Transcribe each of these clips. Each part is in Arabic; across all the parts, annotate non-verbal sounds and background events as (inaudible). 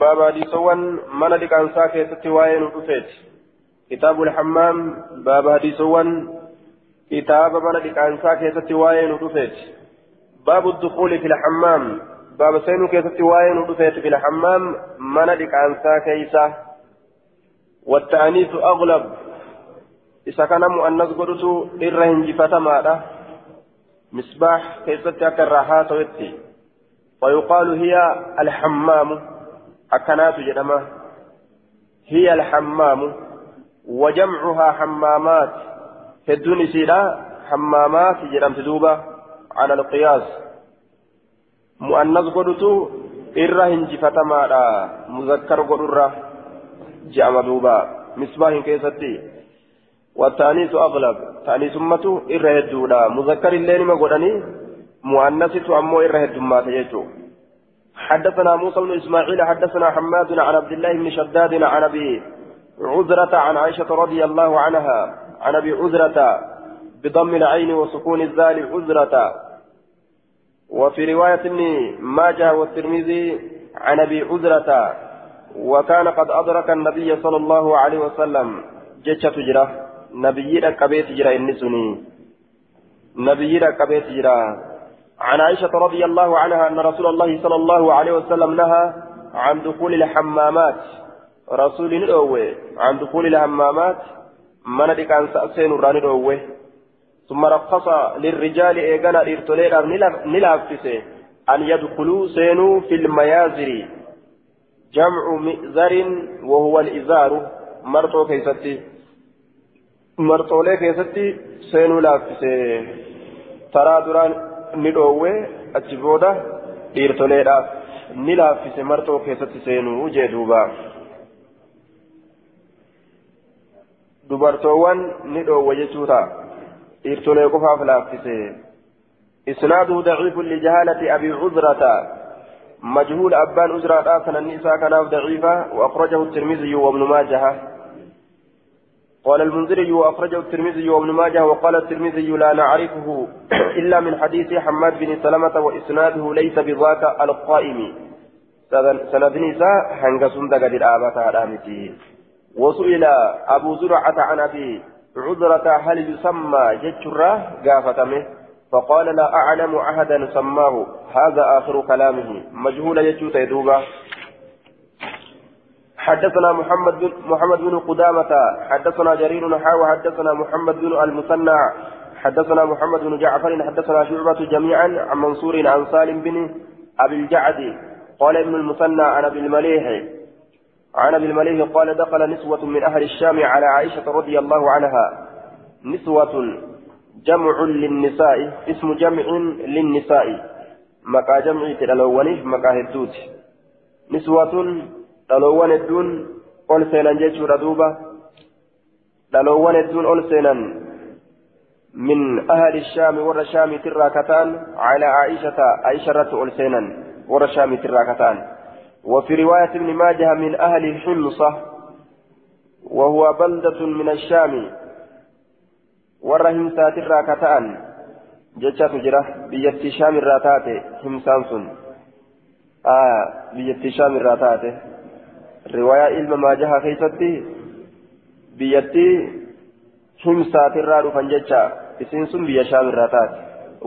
باب حديثوان من لكانسا كيست وين ودفت كتاب الحمام باب حديثوان كتاب من لكانسا كيست وين ودفت باب الدخول في الحمام باب سينو كيست وين ودفت في الحمام من لكانسا كيسا والتأنيث أغلب إذا كان مؤنث قدس إرهن جفتما مصباح كيست أكرهات ويتي ويقال هي الحمام أكنات جدما هي الحمام وجمعها حمامات الدنيا سيدا حمامات جدم تدوبة على القياس مؤنث قدتو إرى هنجفتما مذكر قدرة جامع دوبا مصباح كيستي والتأنيث أغلب تأنيث أمته إرى هدودا مذكر الليل ما قدني مؤنثة أمو إرى هدوما تجيتو حدثنا موسى بن إسماعيل حدثنا حماد عن عبد الله بن شداد عن أبي عذرة عن عائشة رضي الله عنها عن أبي عذرة بضم العين وسكون الذال عذرة. وفي رواية ابن ماجه والترمذي عن أبي عذرة وكان قد أدرك النبي صلى الله عليه وسلم جتش تجرى نبي لك بيت جرى النسني نبي لك بيت جرى عن عائشة رضي الله عنها أن رسول الله صلى الله عليه وسلم نهى عن دخول الحمامات. رسول الأوي عن دخول الحمامات. من كان سأسين ران الأوي ثم رخص للرجال إيغانا إرتوليرا نلافسه أن يدخلوا سينوا في الميازر. جمع مئزر وهو الإزار. مرتو كيستي. مرتو لي كيستي سينوا لافسه ترى دران ni dhoowwee achi booda dhiirtoleedhaaf ni laaffise marxoo keessatti seenuu jee duuba dubartoowwan ni dhoowwe jechuu ta'a dhiirtolee qofaaf laaffise إسناده ضعيف لجهالة أبي عذرة مجهول أبان عذرة كان النساء كان ضعيفة وأخرجه الترمذي وابن ماجه قال المنذري وأخرجه الترمذي وابن ماجه وقال الترمذي لا نعرفه (clears throat) إلا من حديث حماد بن سلمة وإسناده ليس بذاك القائم. سند نساء هنقصن دقد الآبات على وسئل أبو زرعة عن أبي عذرة هل يسمى جتشرة؟ قافتمه. فقال لا أعلم أحدا سماه. هذا آخر كلامه. مجهول يجوت يدوبه. حدثنا محمد بن محمد بن قدامة حدثنا جرير نحاو حدثنا محمد بن المثنى حدثنا محمد بن جعفر حدثنا شعبة جميعا عن منصور عن سالم بن أبي الجعد قال ابن المثنى عن أبي المليح عن أبي المليح قال دخل نسوة من أهل الشام على عائشة رضي الله عنها. نسوة جمع للنساء اسم جمع للنساء مكا جمع تلالوانه مكا هدوت نسوة dhaloowwan hedduun ol seenan jechuudha duuba dhaloowwan hedduun ol seenan min ahli shaami warra shaamiitirraa kataan calaa aishata aisharratti ol seenan warra shaamiitirraa kataan وفي رواية ابن ماجه من أهل حمصة وهو بلدة من الشام ورهم ساتر كتان جتشا تجرى بيت شام الراتات همسان سن آه بيت شام الراتات ilma maajahaa keessatti biyyattii himsaatirraa dhufan jecha isiin sun biyya shaamirraa taate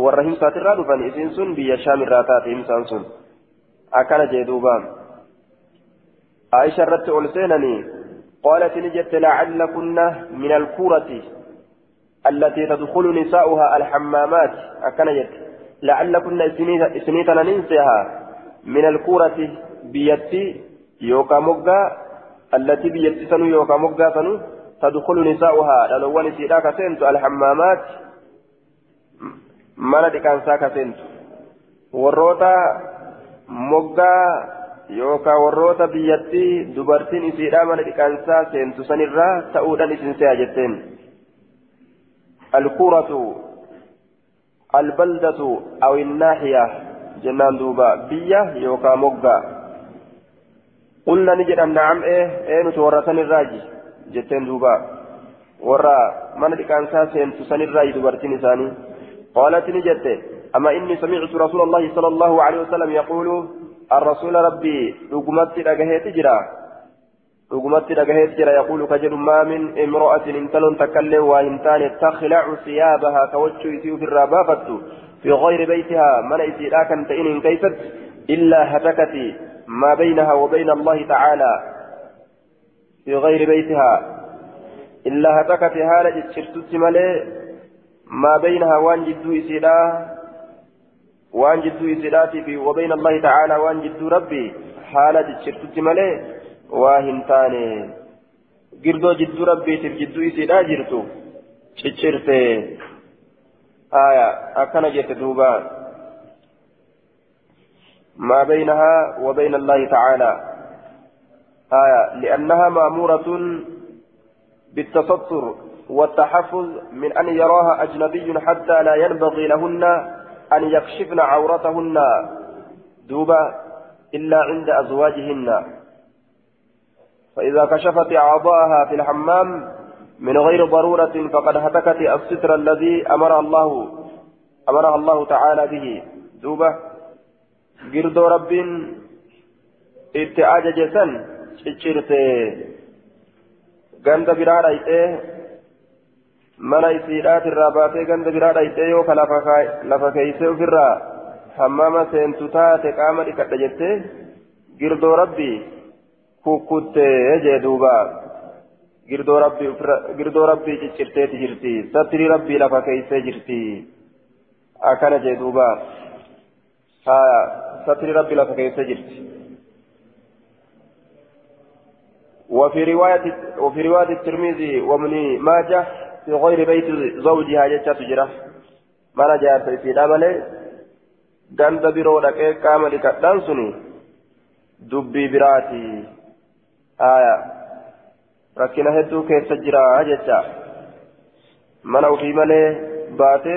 warra himsaatirraa dhufan isiin sun biyya shaamirraa taate himsaan sun akkana jee duubaan aisha irratti ol seenanii قالت نجت لعلكن من الكورة التي تدخل نساؤها الحمامات أكنجت لعلكن إسنيتنا ننسيها من الكورة بيتي يوكا مغا التي بيتسن يوكا مغا سنو تدخل نساؤها لالوان سيدا كسنت الحمامات mana dhiqaansaa kaseentu warroota moggaa yookaan warroota biyyattii dubartiin isiidhaa mana dhiqaansaa seentu sanirraa ta'uudhaan isin se'a jetteen alkuratu albaldatu awinaahiya jennaan duuba biyya yookaan moggaa قلنا نجد نعم إيه إيه نتورثني الراجي جتين دوبا ورا من كان ساسين تسني الراجي دبرتين ثاني قالت نجد أما إني سمعت رسول الله صلى الله عليه وسلم يقول الرسول ربي رقمت رقهيت جرا رقمت رقهيت جرا يقول كجل ما من امرأة انتلون تكلم وانتان تخلع ثيابها كوجه يسيو في الرابافة في غير بيتها من إسيرا كان تئن كيست إلا هتكت ما بينها وبين الله تعالى في غير بيتها. إلا هتكت هالة شرتت ملي ما بينها وان جدو إسيرا وان جدو إسيراتي في وبين الله تعالى وان جدو ربي حالة شرتت ملي واهنتاني girdoo jidduu rabbiitiif jidduu isiidhaa jirtu ciccirte aya akkana jette duuba ما بينها وبين الله تعالى. آية لأنها مأمورة بالتستر والتحفظ من أن يراها أجنبي حتى لا ينبغي لهن أن يكشفن عورتهن. دوبا إلا عند أزواجهن. فإذا كشفت أعضاءها في الحمام من غير ضرورة فقد هتكت الستر الذي أمر الله أمرها الله تعالى به. دوبا girdoo rabbiin itti ajaje san ciccirte ganda biraa dhayxee mana isiidhaatirraa baatee ganda biraa dhayxee yoo ka lafa keeysee ofirraa hammama seentu taate qaama dhiqadha jettee girdoo rabbii kukkuttee jee duuba girdoo rabbii ciccirteeti jirti sattirii rabbii lafa keeysee jirti akkana jee duuba ستر ربي لك كيف جرت وفي رواية وفي رواية الترمذي وابن ماجه في غير بيت زوجها جت تجرى ما جاء في ganda biroo dhaqee qaama dhiqadhaan suni dubbii biraati aya rakkina hedduu keessa jira jecha mana ufii malee baate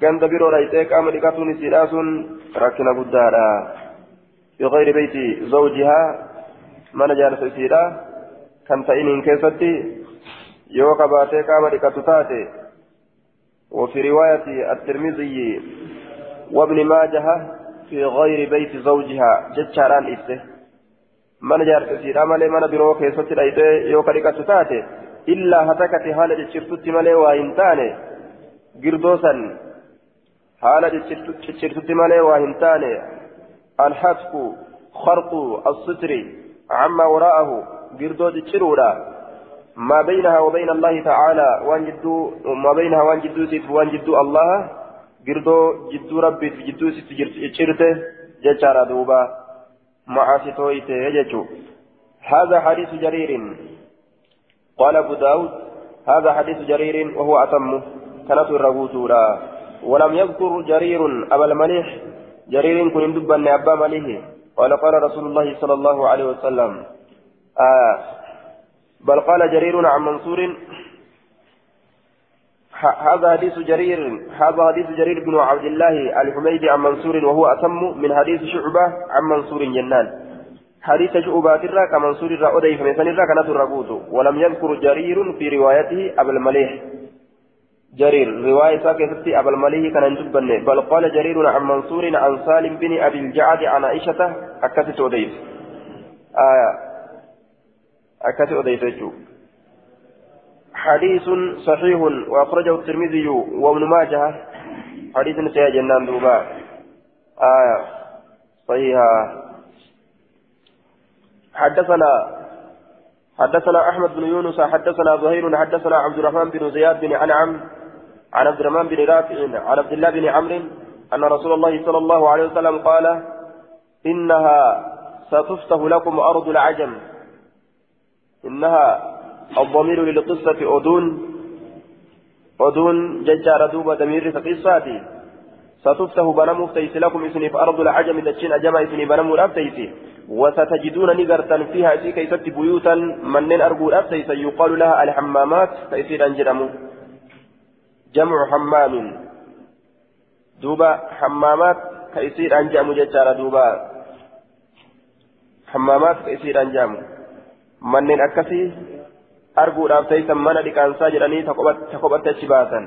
ganda biroo dhayxee qaama dhiqatuun isiidhaa sun rakkina guddaadha. بغير بيت زوجها من جالس إسيرا كان تئنين كيستي يوكا باتي كاما لكتتاتي وفي رواية الترمذي وابن ماجه في غير بيت زوجها جتشاران إسته من جالس إسيرا مالي من برو كيستي لأيتي يوكا لكتتاتي إلا هتكت حالة جتشرتت مالي وإنتاني قردوسا حالة تشرتت مالي وهنتاني. الحتف خرق الستر عما وراءه قردو تشرورا. ما بينها وبين الله تعالى وان جدو ما بينها وان جدو سيف وان جدو الله قردو جدو ربي جدو سيف تشرته ججارا دوبا. معاصي تويته يججو. هذا حديث جرير. قال أبو داود هذا حديث جرير وهو أتم. كانت الرغوتورا ولم يذكر جرير أبا المليح. جرير كن دبا أبا مليح. قال قال رسول الله صلى الله عليه وسلم آه بل قال جرير عن منصور هذا حديث جرير هذا حديث جرير بن عبد الله الحميدي عن منصور وهو أتم من حديث شعبة عن منصور جنان. حديث شعبة الرا كمنصور أدي فمثل الرا كانت ولم يذكر جرير في روايته أبا المليح. جرير. رواية ساكتة أبا المليه كان جبن بل قال جرير عن منصور عن سالم بن أبي الجعد عن عائشة أكتت أديف آية أكتت أديف حديث صحيح وأخرجه الترمذي وابن ماجه حديث سيا جنان دوبا. آية صحيحة حدثنا حدثنا أحمد بن يونس حدثنا زهير حدثنا عبد الرحمن بن زياد بن أنعم عن عبد الرحمن بن رافع عن عبد الله بن عمرو أن رسول الله صلى الله عليه وسلم قال إنها ستفتح لكم أرض العجم. إنها الضمير للقصة أدون أدون ججار دوبة دمير قصاتي ستفتح بنمو فتيس لكم إسني في أرض العجم تجين أجمع إسني بنمو رابتيسي وستجدون نقرتا فيها إسي كيست بيوتا منين أرجو رابتيسي يقال لها الحمامات تيسير أنجرمو جمع حمام. دوبا حمامات كيسير أنجام ججار دوبا. حمامات كيسير أنجام منين أكسي؟ أرجو رابتيسا من لكان ساجراني تقبت تشباسا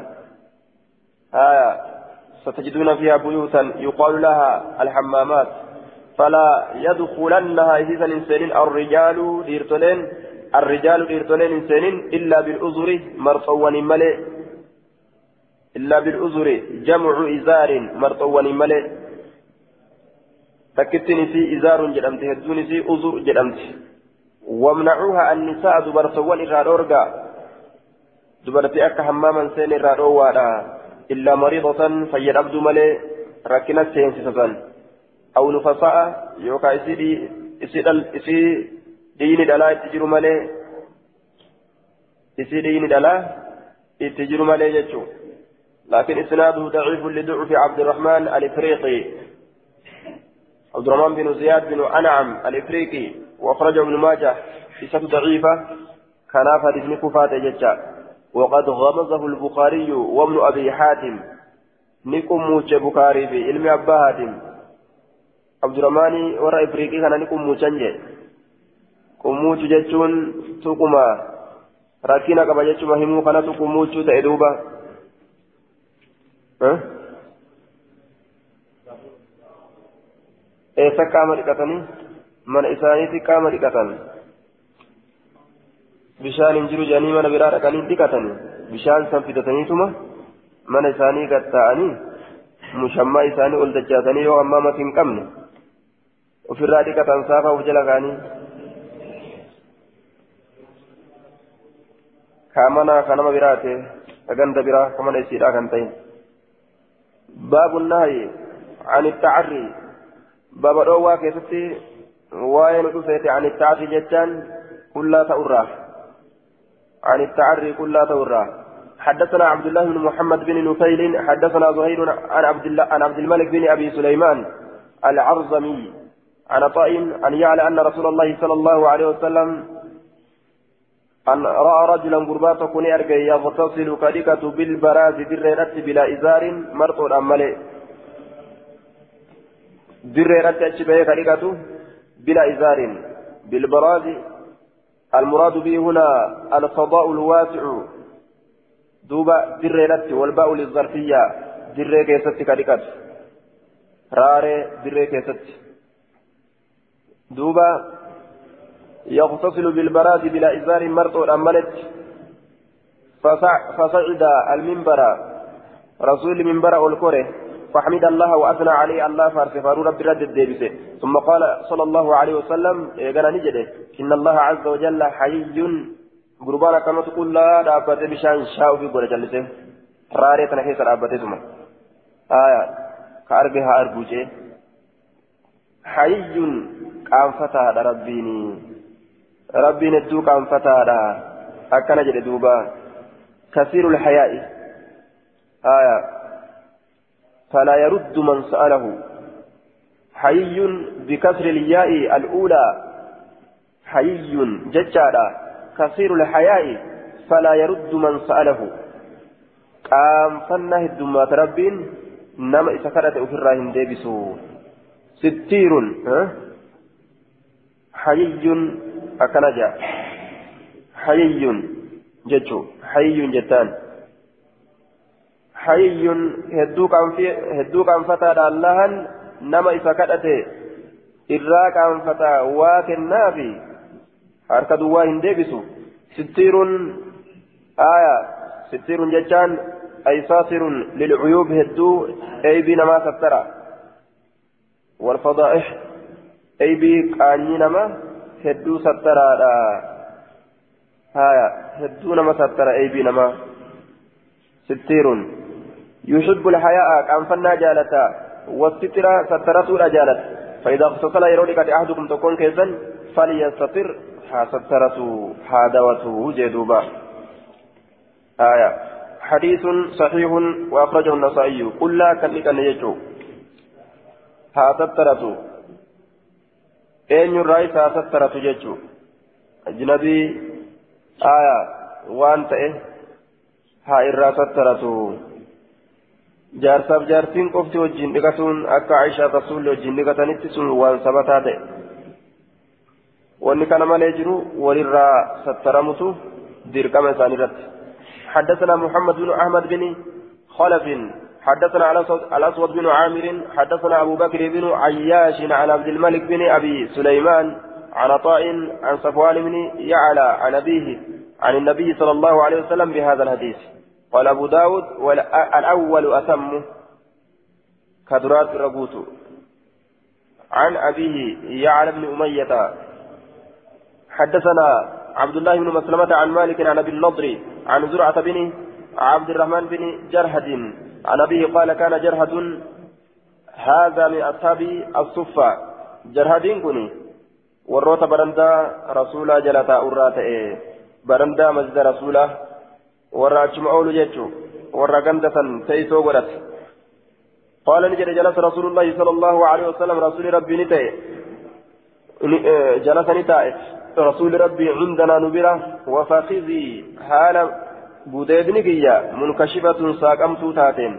آية ستجدون فيها بيوتا يقال لها الحمامات. فلا يدخلنها إذا إنسان الرجال ديرتولين. الرجال ديرتولين إنسان إلا بالأزر مرطوان ملئ. إلا بالأزر جمع إزار مرطوان ملئ تكتني في إزار جدمت هدوني في أزر جدمت وامنعوها النساء دبرتوان إرادورغا دبرتي أكا حماما سين إرادووانا إلا مريضة فيد عبد ملئ ركنت سينسسسان أو نفساء يوكا إسي إسي ديني دلا إتجر ملي إسي ديني دلا إتجر ملي جتشو لكن إسناده ضعيف لضعف عبد الرحمن الإفريقي. عبد الرحمن بن زياد بن أنعم الإفريقي وأخرجه ابن ماجه قصة ضعيفة. كان فاتح كفاة جتشا وقد غمزه البخاري وابن أبي حاتم. نكم موجه بخاري في علم أبا حاتم. عبد الرحمن ورا إفريقي كان نكم موجه kummuuchu jechuun tuquma rakkina qaba jechuma himuu kanatu kummuuchuu ta'e duuba eessa qaama dhiqatanii mana isaaniitti qaama dhiqatan bishaan hin jiru jedhanii mana biraa dhaqanii dhiqatanii bishaan san fidataniituma mana isaanii gatta'anii mushammaa isaanii ol dachaasanii yoo ammaa mati hin qabne ofirraa dhiqatan saafa uf jala kaanii كامنا كنما براته أجند برا كمان يصير أكنتين باب النهي عن التعري. باب الأوى كيفتي وين تسيت عن التعري جتان كلا تأرى عن التعري كلا تأرى حدثنا عبد الله بن محمد بن نفيل حدثنا زهير عن عبد الله عن عبد الملك بن أبي سليمان العرزمي عن طائم أن يعلى أن رسول الله صلى الله عليه وسلم أن رأى رجلا قربات كن أرجع يغتسل كدكة بالبراز بالريرة بلا إزار مرط أمالي بالريرة أشبه كدكة بلا إزار. بالبراز المراد به هنا الفضاء الواسع. دوبا بالريرة والباء للظرفية. دري كيست كدكة راري دري كيست. دوبا يغتسل بالبراد بلا إزار مرطو أملت. فصعد المنبر رسول المنبر والكره. فحمد الله وأثنى عليه الله فارس فارو رب رد الديبسه ثم قال صلى الله عليه وسلم قال نجده إن الله عز وجل حي قربانا كما تقول لا دابت بشان شاو في قول جلسة. راري تنحيس دابت ثم. آية. كأربها أربوجه حي فتى ربيني. ربي ندوك عن فتاة أكن جد دوبا كثير الحياء آية فلا يرد من سأله حي بكسر الياء الأولى حي ججالا كثير الحياء فلا يرد من سأله قام فنه الدمات رب نما إذا كانت أفراهم ديبسو ستير ها حي akkana jaa hayiyyun jechuu hayiyyun jettaan hayiyyun hedduu qaanfataadha allahan nama isa kadhate irraa qaanfataa waa kennaafi harka duwwaa hin deebisu sittiirun aya sittiirun jechaan ay saasirun lilcuyuub hedduu eybii namaa sattara والفضائح eybii qaanyii nama hedduu sattaraadha haya hedduu nama sattara eybii nama sittiirun yuhibbu lhaya'a qaanfannaa jaalata wasitira sattaratuudha jaalata فإذا اغتسل يرونك أحدكم تكون كيسا فليستتر ها سترته ها دوته جدوبا آية حديث صحيح وأخرجه النسائي قل لا كنك نيجو ها سترته eenyurraa isaa sattaratu jechuu ajnabii aya waan ta'e haa irraa sattaratu jaarsaaf jaartiin qofti wajjin dhiqatuun akka aishaa rasuulli wajjin dhiqatanitti sun waan sabataa ta'e wanni kana malee jiru walirraa sattaramutu dirqama isaanii irratti حدثنا محمد بن أحمد بن خلف حدثنا الأسود بن عامر حدثنا أبو بكر بن عياش عن عبد الملك بن أبي سليمان عن عطاء عن صفوان بن يعلى عن أبيه عن النبي صلى الله عليه وسلم بهذا الحديث. قال أبو داود والأول أتم كدرات ربوت عن أبيه يعلى بن أمية حدثنا عبد الله بن مسلمة عن مالك عن أبي النضر عن زرعة بن عبد الرحمن بن جرهد عن أبيه قال كان جرهد هذا من أصحاب الصفة. جرهد كني وروت برندا رسولا جلتا أرات برندا مسجد رسولا. وراجم أول جيتشو. ورا غندة تيسو ورت قال نجد جلس رسول الله صلى الله عليه وسلم رسول ربي نتي جلس نتائف رسول ربي عندنا نبرة. وفخذي حال بوديدني كيا منكشفة ساقمت تاتين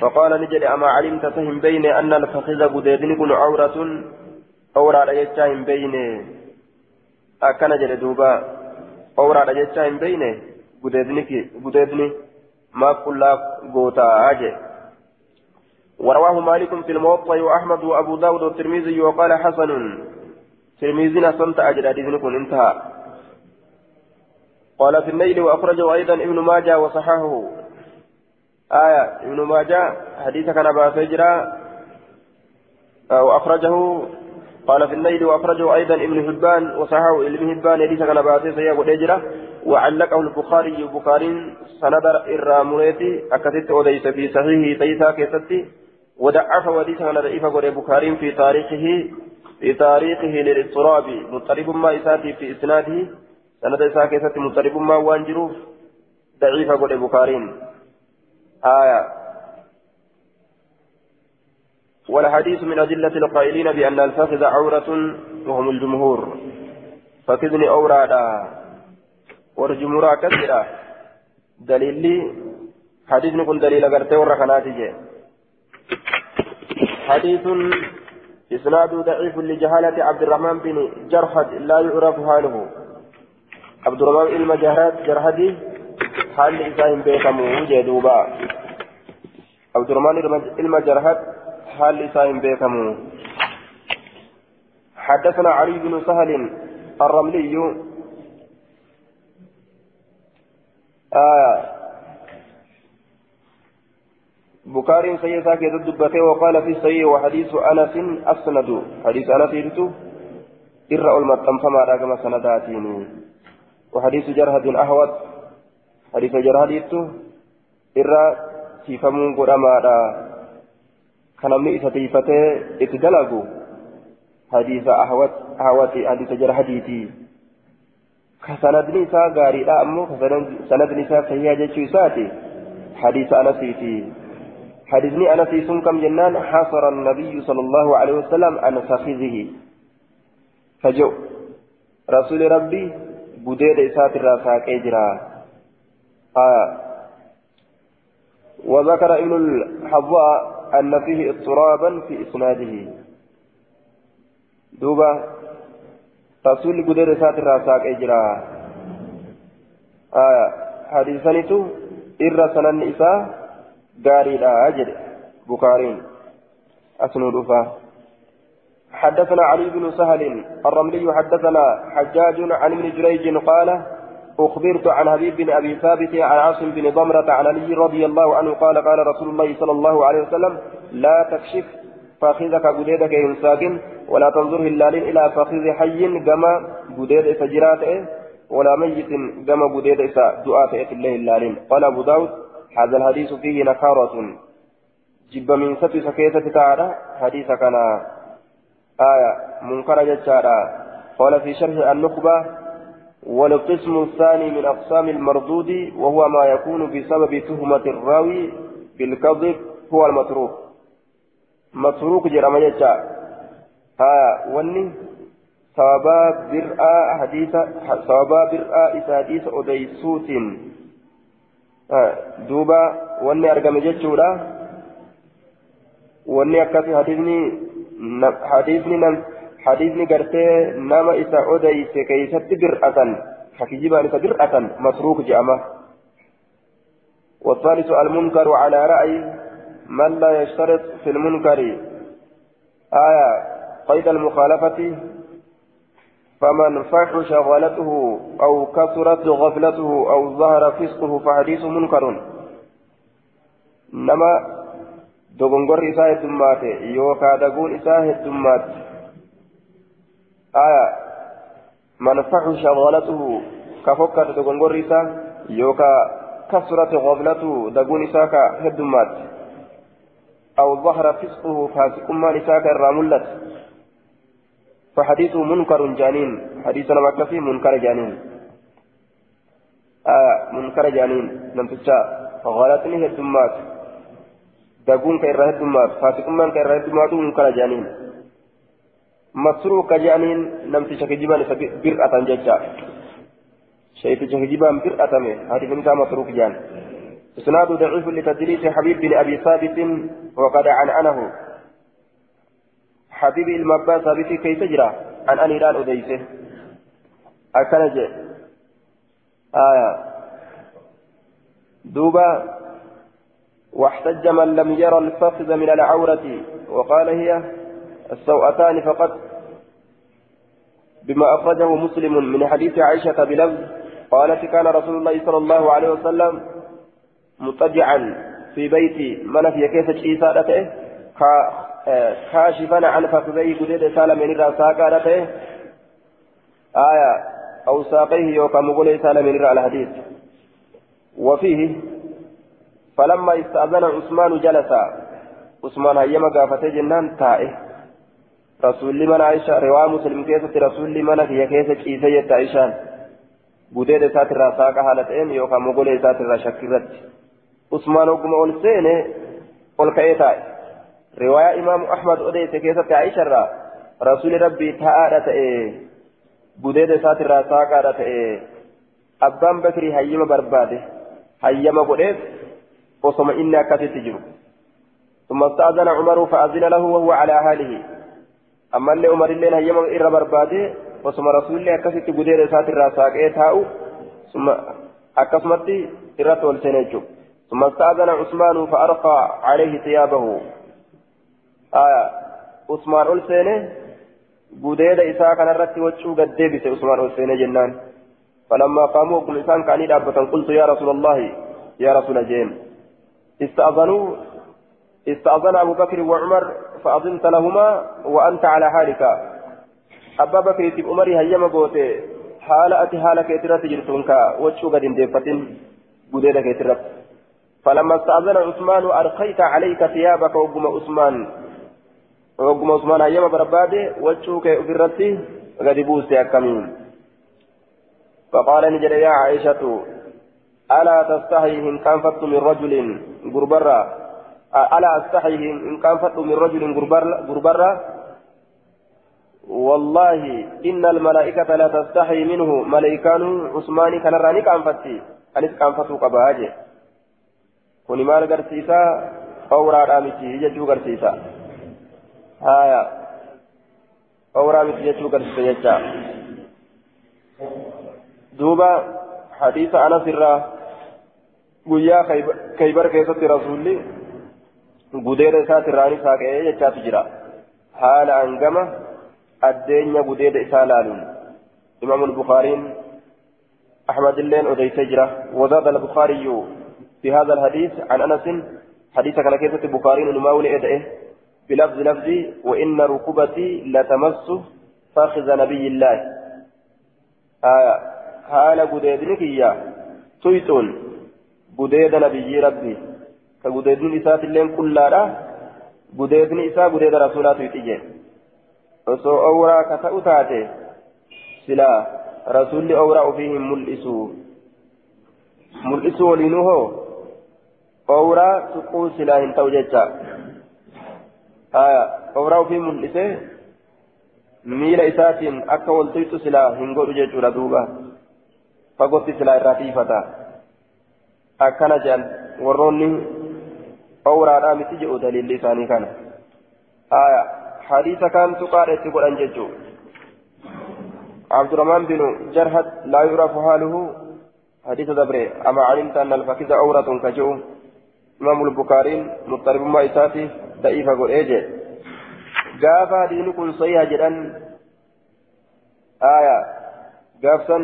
فقال نجد أما علمت فهم بين أن الفخذ بوديدني كن عورة أورا يجتهم بين. أكن جد دوبا أورا يجتهم بين. بوديدني ما كلا قوتا أجي. ورواه مالك في الموطأ وأحمد وأبو داود والترمذي وقال حسن. ترمذينا صمت أجل حديث انتهى. قال في الليل وأخرجه أيضا ابن ماجه وصححه. آية ابن ماجه حديث كان أبا فجرا وأخرجه. قال في الليل وأخرجه أيضا ابن حبان وصححه ابن حبان حديث كان أبا وأجرا وعلقه البخاري البخاري سند الرامريتي أكتت أوديس في صحيحه تيسا كيستي. ودعف وديس كان ضعيف البخاري في تاريخه في تاريخه للاضطراب مضطرب ما إساتي في إسناده. سند إساء كيست مضطرب ما وانجروف ضعيف قول البخاري آية والحديث من أدلة القائلين بأن الفخذ عورة وهم الجمهور فكذني أورادا والجمهور كثيرا دليل حديث نكون دليل أغرتي ورخناتي حديث إسناد ضعيف لجهالة عبد الرحمن بن جرحد لا يعرف حاله عبد الرحمن إلما جهرات جرحدي حال إساهم بيكمو جدوبا عبد الرحمن إلما جرحد حال إساهم بيكمو حدثنا علي بن سهل الرملي آه بكاري سيدا كذا دبته وقال في صحيح وحديث انس اسند حديث انس يرتو إرى المتم فما رقم سنداتين وحديث جرهد أهوت حديث جرهد يرتو إرى تيفمون قرما كان من إساتيفته اتدلقوا حديث أهوت أهوت حديث جرهديتي كسندني سا غاري لا أمو. كسندني سا صحيح جيشو ساتي حديث أنسيتي حديثني أنا في سنكم جنان. حاصر النبي صلى الله عليه وسلم عن فخذه فجو. رسول ربي إسات الراساك إجرا آه وذكر ابن الحظاء أن فيه اضطرابا في إسناده دوبا رسول بديد إسات الراساك إجرا آه حديثني إر سنن إساه غاريدا أجل بخارين أسنو حدثنا علي بن سهل الرملي حدثنا حجاج عن ابن جريج قال أخبرت عن حبيب بن أبي ثابت عن عاصم بن ضمرة عن علي رضي الله عنه قال قال رسول الله صلى الله عليه وسلم لا تكشف فاخذك قديدك ينساكن ولا تنظر هلال إلى فاخذ حي كما قديد فجرات ولا ميت كما قديد دعاء في الله هلال. قال أبو داود هذا الحديث فيه نكارة. جب من ست سكيتة تعالى حديث كان آية منكر جتارا قال في شرح النخبة والقسم الثاني من أقسام المردود وهو ما يكون بسبب تهمة الراوي بالكذب هو المتروك. متروك جرم جتا آية وني ثوابا برآ حديث ثوابا برآ إسا حديث أديسوت. duuba wanni argame jechuudha wanni akkasi hadiisni hadiisni nam hadiisni gartee nama isa odeyse keeysatti bir'atan hakijibaan isa bir'atan masruuk je'ama. والثالث المنكر على رأي من لا يشترط في المنكر. آية قيد المخالفة. فمن فحش غلته أو كثرت غفلته أو ظهر فسقه فحديث منكر. نما دغنغر إساء الدمات يوكا دغون إساء الدمات آية من فحش غلته كفكر دغنغر إساء يوكا كثرت غفلته دغون إساء كهدمات أو ظهر فسقه فاسق ما إساء كالراملت فحديثه منكر جانين حديث لما في منكر جانين آه منكر جانين لم تجا غلطني هدمات دقون كير هدمات فاسقمان كير هدمات منكر جانين مسروق جانين لم تجا كجبان برأة ججا شيء تجا كجبان برأة هذه من مسروق جان إسناد ضعيف لتدريس حبيب بن أبي ثابت وقد عنعنه حبيبي المبا ثابتي كيف جرى عن أنيران أديسه أكنج آية دوبا واحتج من لم يرى الفخذ من العورة وقال هي السوءتان فقط. بما أخرجه مسلم من حديث عائشة بلفظ قالت كان رسول الله صلى الله عليه وسلم مضطجعا في بيت من في كيس عيسى كاشفا عن فخذيه قديد سالمين را ساقا رته آية أو ساقيه يوكا مقولي سالمين را الحديث. وفيه فلما استأذن عثمان جلس عثمان هيما قافته جنان تائه. رسول من عائشة رواه مسلم كيسة رسول من هي كيسة كيسة عائشان. قديد ساتر را ساقا حالتين يوكا مقولي ساتر شكرت عثمان وقم أول سينه قل كأيتائه رواية إمام أحمد أديت كيسة عائشة رسول ربي تاء تأي بديد ساتر ساقا تأي أبان بكري هيما برباده. هيما قديد وصم إنا كتت تجرو ثم استأذن عمر فأذن له وهو على حاله. أما اللي عمر اللين هيما إر برباده وصم رسول الله كتت بديد ساتر ساقا تاء ثم أكسمت إرت والسنجو ثم استأذن عثمان فأرقى عليه ثيابه. آية عثمان ألسينه قديد إساء كان الرتي وجهه قد ديبس عثمان ألسينه جنان. فلما قاموا كل إنسان كان دابة قلت يا رسول الله يا رسول جيم استأذنوا استأذن أبو بكر وعمر فأذنت لهما وأنت على حالك. أبا بكر تب عمري هيما قوتي حالة أتي حالة كيترة جرتونك وجهه قد ديبتين قديد كيترة فلما استأذن عثمان ألقيت عليك ثيابك وقم عثمان. وقم عثمان أيام برباده وجهك أفرتي قد بوست أكمين فقال نجد يا عائشة ألا تستحي إن كان من رجل غربرا ألا أستحي إن كان فت من رجل غربرا والله إن الملائكة لا تستحي منه ملائكان عثمان كان راني كان فتي أنس كان فتو قباجه كوني مال قرسيسا أورا رامتي يجو haya awraa miti jechuu garsiise jecha. Duuba hadiisa anas irraa guyyaa kaybar keessatti rasuulli gudeeda isaati irraani saaqee jechaatu jira. Haala hangama addeenya gudeeda isaa laaluun. Imaamu البخاري أحمد اللين أديت جرة وزاد البخاري في هذا الحديث عن أنس حديث كان كيسة البخاري نماول إدئه بلفظ لفظي وإن ركبتي لتمس فاخذ نبي الله آية حال قديدنك إياه تويتون قديد نبي ربي كقديدن إسات اللين كلها قديدن إساء قديد رسولات يتجي awraa ofii hin mul'isu mul'isu waliinuu hoo awraa tuquu silaa hin ta'u jecha awraa ofii mul'isee miila isaatiin akka waltuytu silaa hin godhu jechuudha duuba fagootti silaa irraa tiifata akkana jedhan warroonni awraadhaa miti jedhu daliilli isaanii kana. Hadiisa kaan tuqaadha itti godhan jechuudha عبد الرحمن بن جرهد لا يعرف حاله حديث دبري أما علمت أن الفخذ عورة كجو إمام البخاري مضطرب ما إساتي ضعيف أقول إيجي قافا دينكم صيحة جدا آية قافا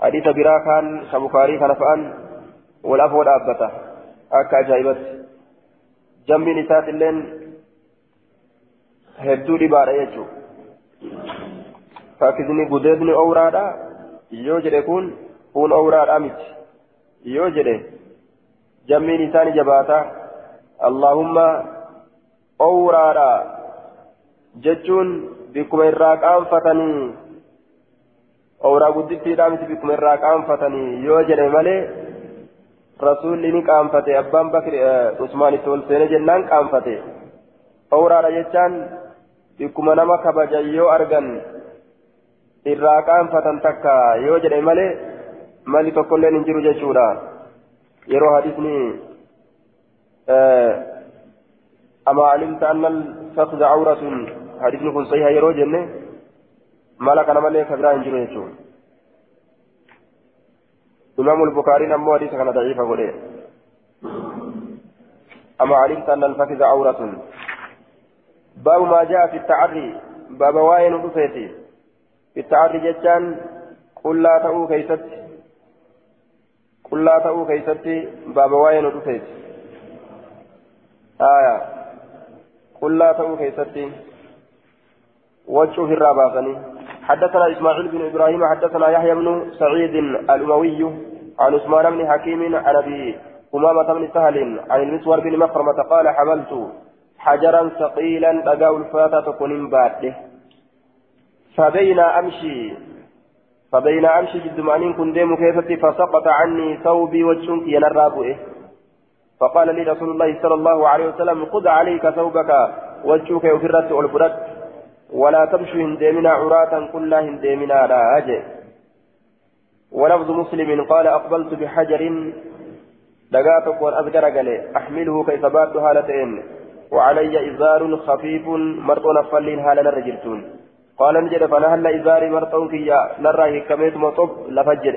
حديث برا كان كبخاري كان فأن والأفو الأبتة أكا أجايبت جنب نسات اللين jechuudha fakkisni gudeedni owraadha yoo jedhe kun kun owraadha miti yoo jedhe jammiin isaani jabaata allahumma owraadha jechuun bikkuma irraa qaanfatanii owraa guddittiidha miti bikkuma irraa qaanfatanii yoo jedhe malee rasuulli ni qaanfate abbaan bakri usmaanitti ol seene jennaan qaanfate owraadha jechaan bikkuma nama kabajan yoo argan irraa qaanfatan takka yoo jedhe malee mali tokkolleen hin jiru jechuudha yeroo hadisni أما علمت أن الفخذ عورة حديث كن صحيح يرو جنة مالك أنا مالك كبيرا ينجر يجون إمام البخاري نمو حديث كان ضعيف أقول أما علمت أن الفخذ عورة باب ما جاء في التعري باب واين رفيتي في التعري جتان قل لا تأو كيست قل لا تأو كيست باب واين رفيتي آية قل لا تأو كيست وجه في الرابعة حدثنا إسماعيل بن إبراهيم حدثنا يحيى بن سعيد الأموي عن عثمان بن حكيم عن أبي أمامة بن سهل عن المسور بن مخرمة قال حملت حجرا ثقيلا دقاء الفاتة تكون باده. فبين أمشي فبين أمشي جد معنين كن ديم كيفتي فسقط عني ثوبي وجهك ينرابه. فقال لي رسول الله صلى الله عليه وسلم خذ عليك ثوبك وجهك يفرت والبرد ولا تمشي هنديمنا عراة كلها هنديمنا لا أجي ولفظ مسلم قال أقبلت بحجر دقاتك والأذكر قال أحمله كيف بات هالتين وعلي إزار خفيف مرطون فلين هالا نرجلتون قال نجد فنهل إزاري مرطون كيا نرى كميت مطب لفجر.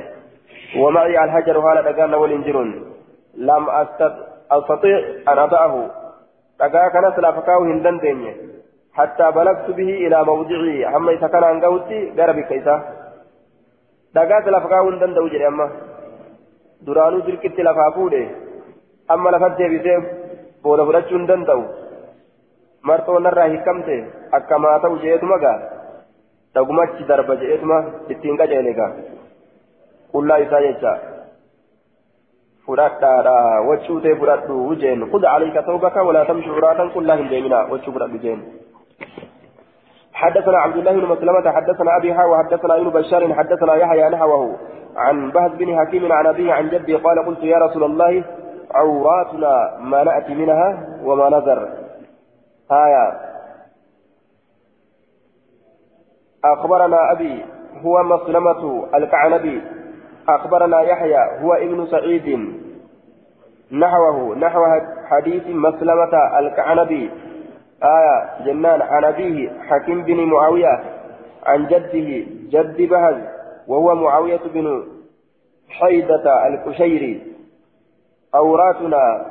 ومعي الحجر هالا دقال والإنجرون لم أستطيع أن أضعه. دقا كان سلافكاو هندن حتى بلغت به إلى موضعي أما إذا كان عن قوتي قربي كيسا دقا سلافكاو هندن دوجري أما درانو جركت لفافوده أما لفجر بسيب بولا فرجون دندو marxoo narraa hiikamte akkamaa ta'u je'eetuma gaa dhagumachi darba je'eetuma ittiin qajeele gaa qullaa isaa jecha fudhadhaadha wachuu ta'e fudhadhu jeen khudha alayka tawbaka walaa tamshi curaatan qullaa hin deemina wachuu fudhadhu jeen حدثنا عبد الله بن مسلمة حدثنا أبي حاوى حدثنا ابن بشار حدثنا يحيى نحوه عن بهز بن حكيم عن أبيه عن جده قال قلت يا رسول الله عوراتنا ما نأتي منها وما نذر. آية. أخبرنا أبي هو مسلمة الكعنبي. أخبرنا يحيى هو ابن سعيد. نحوه نحو حديث مسلمة الكعنبي. آية جنان عن أبيه حكيم بن معاوية عن جده جد بهز وهو معاوية بن حيدة الكشيري أوراتنا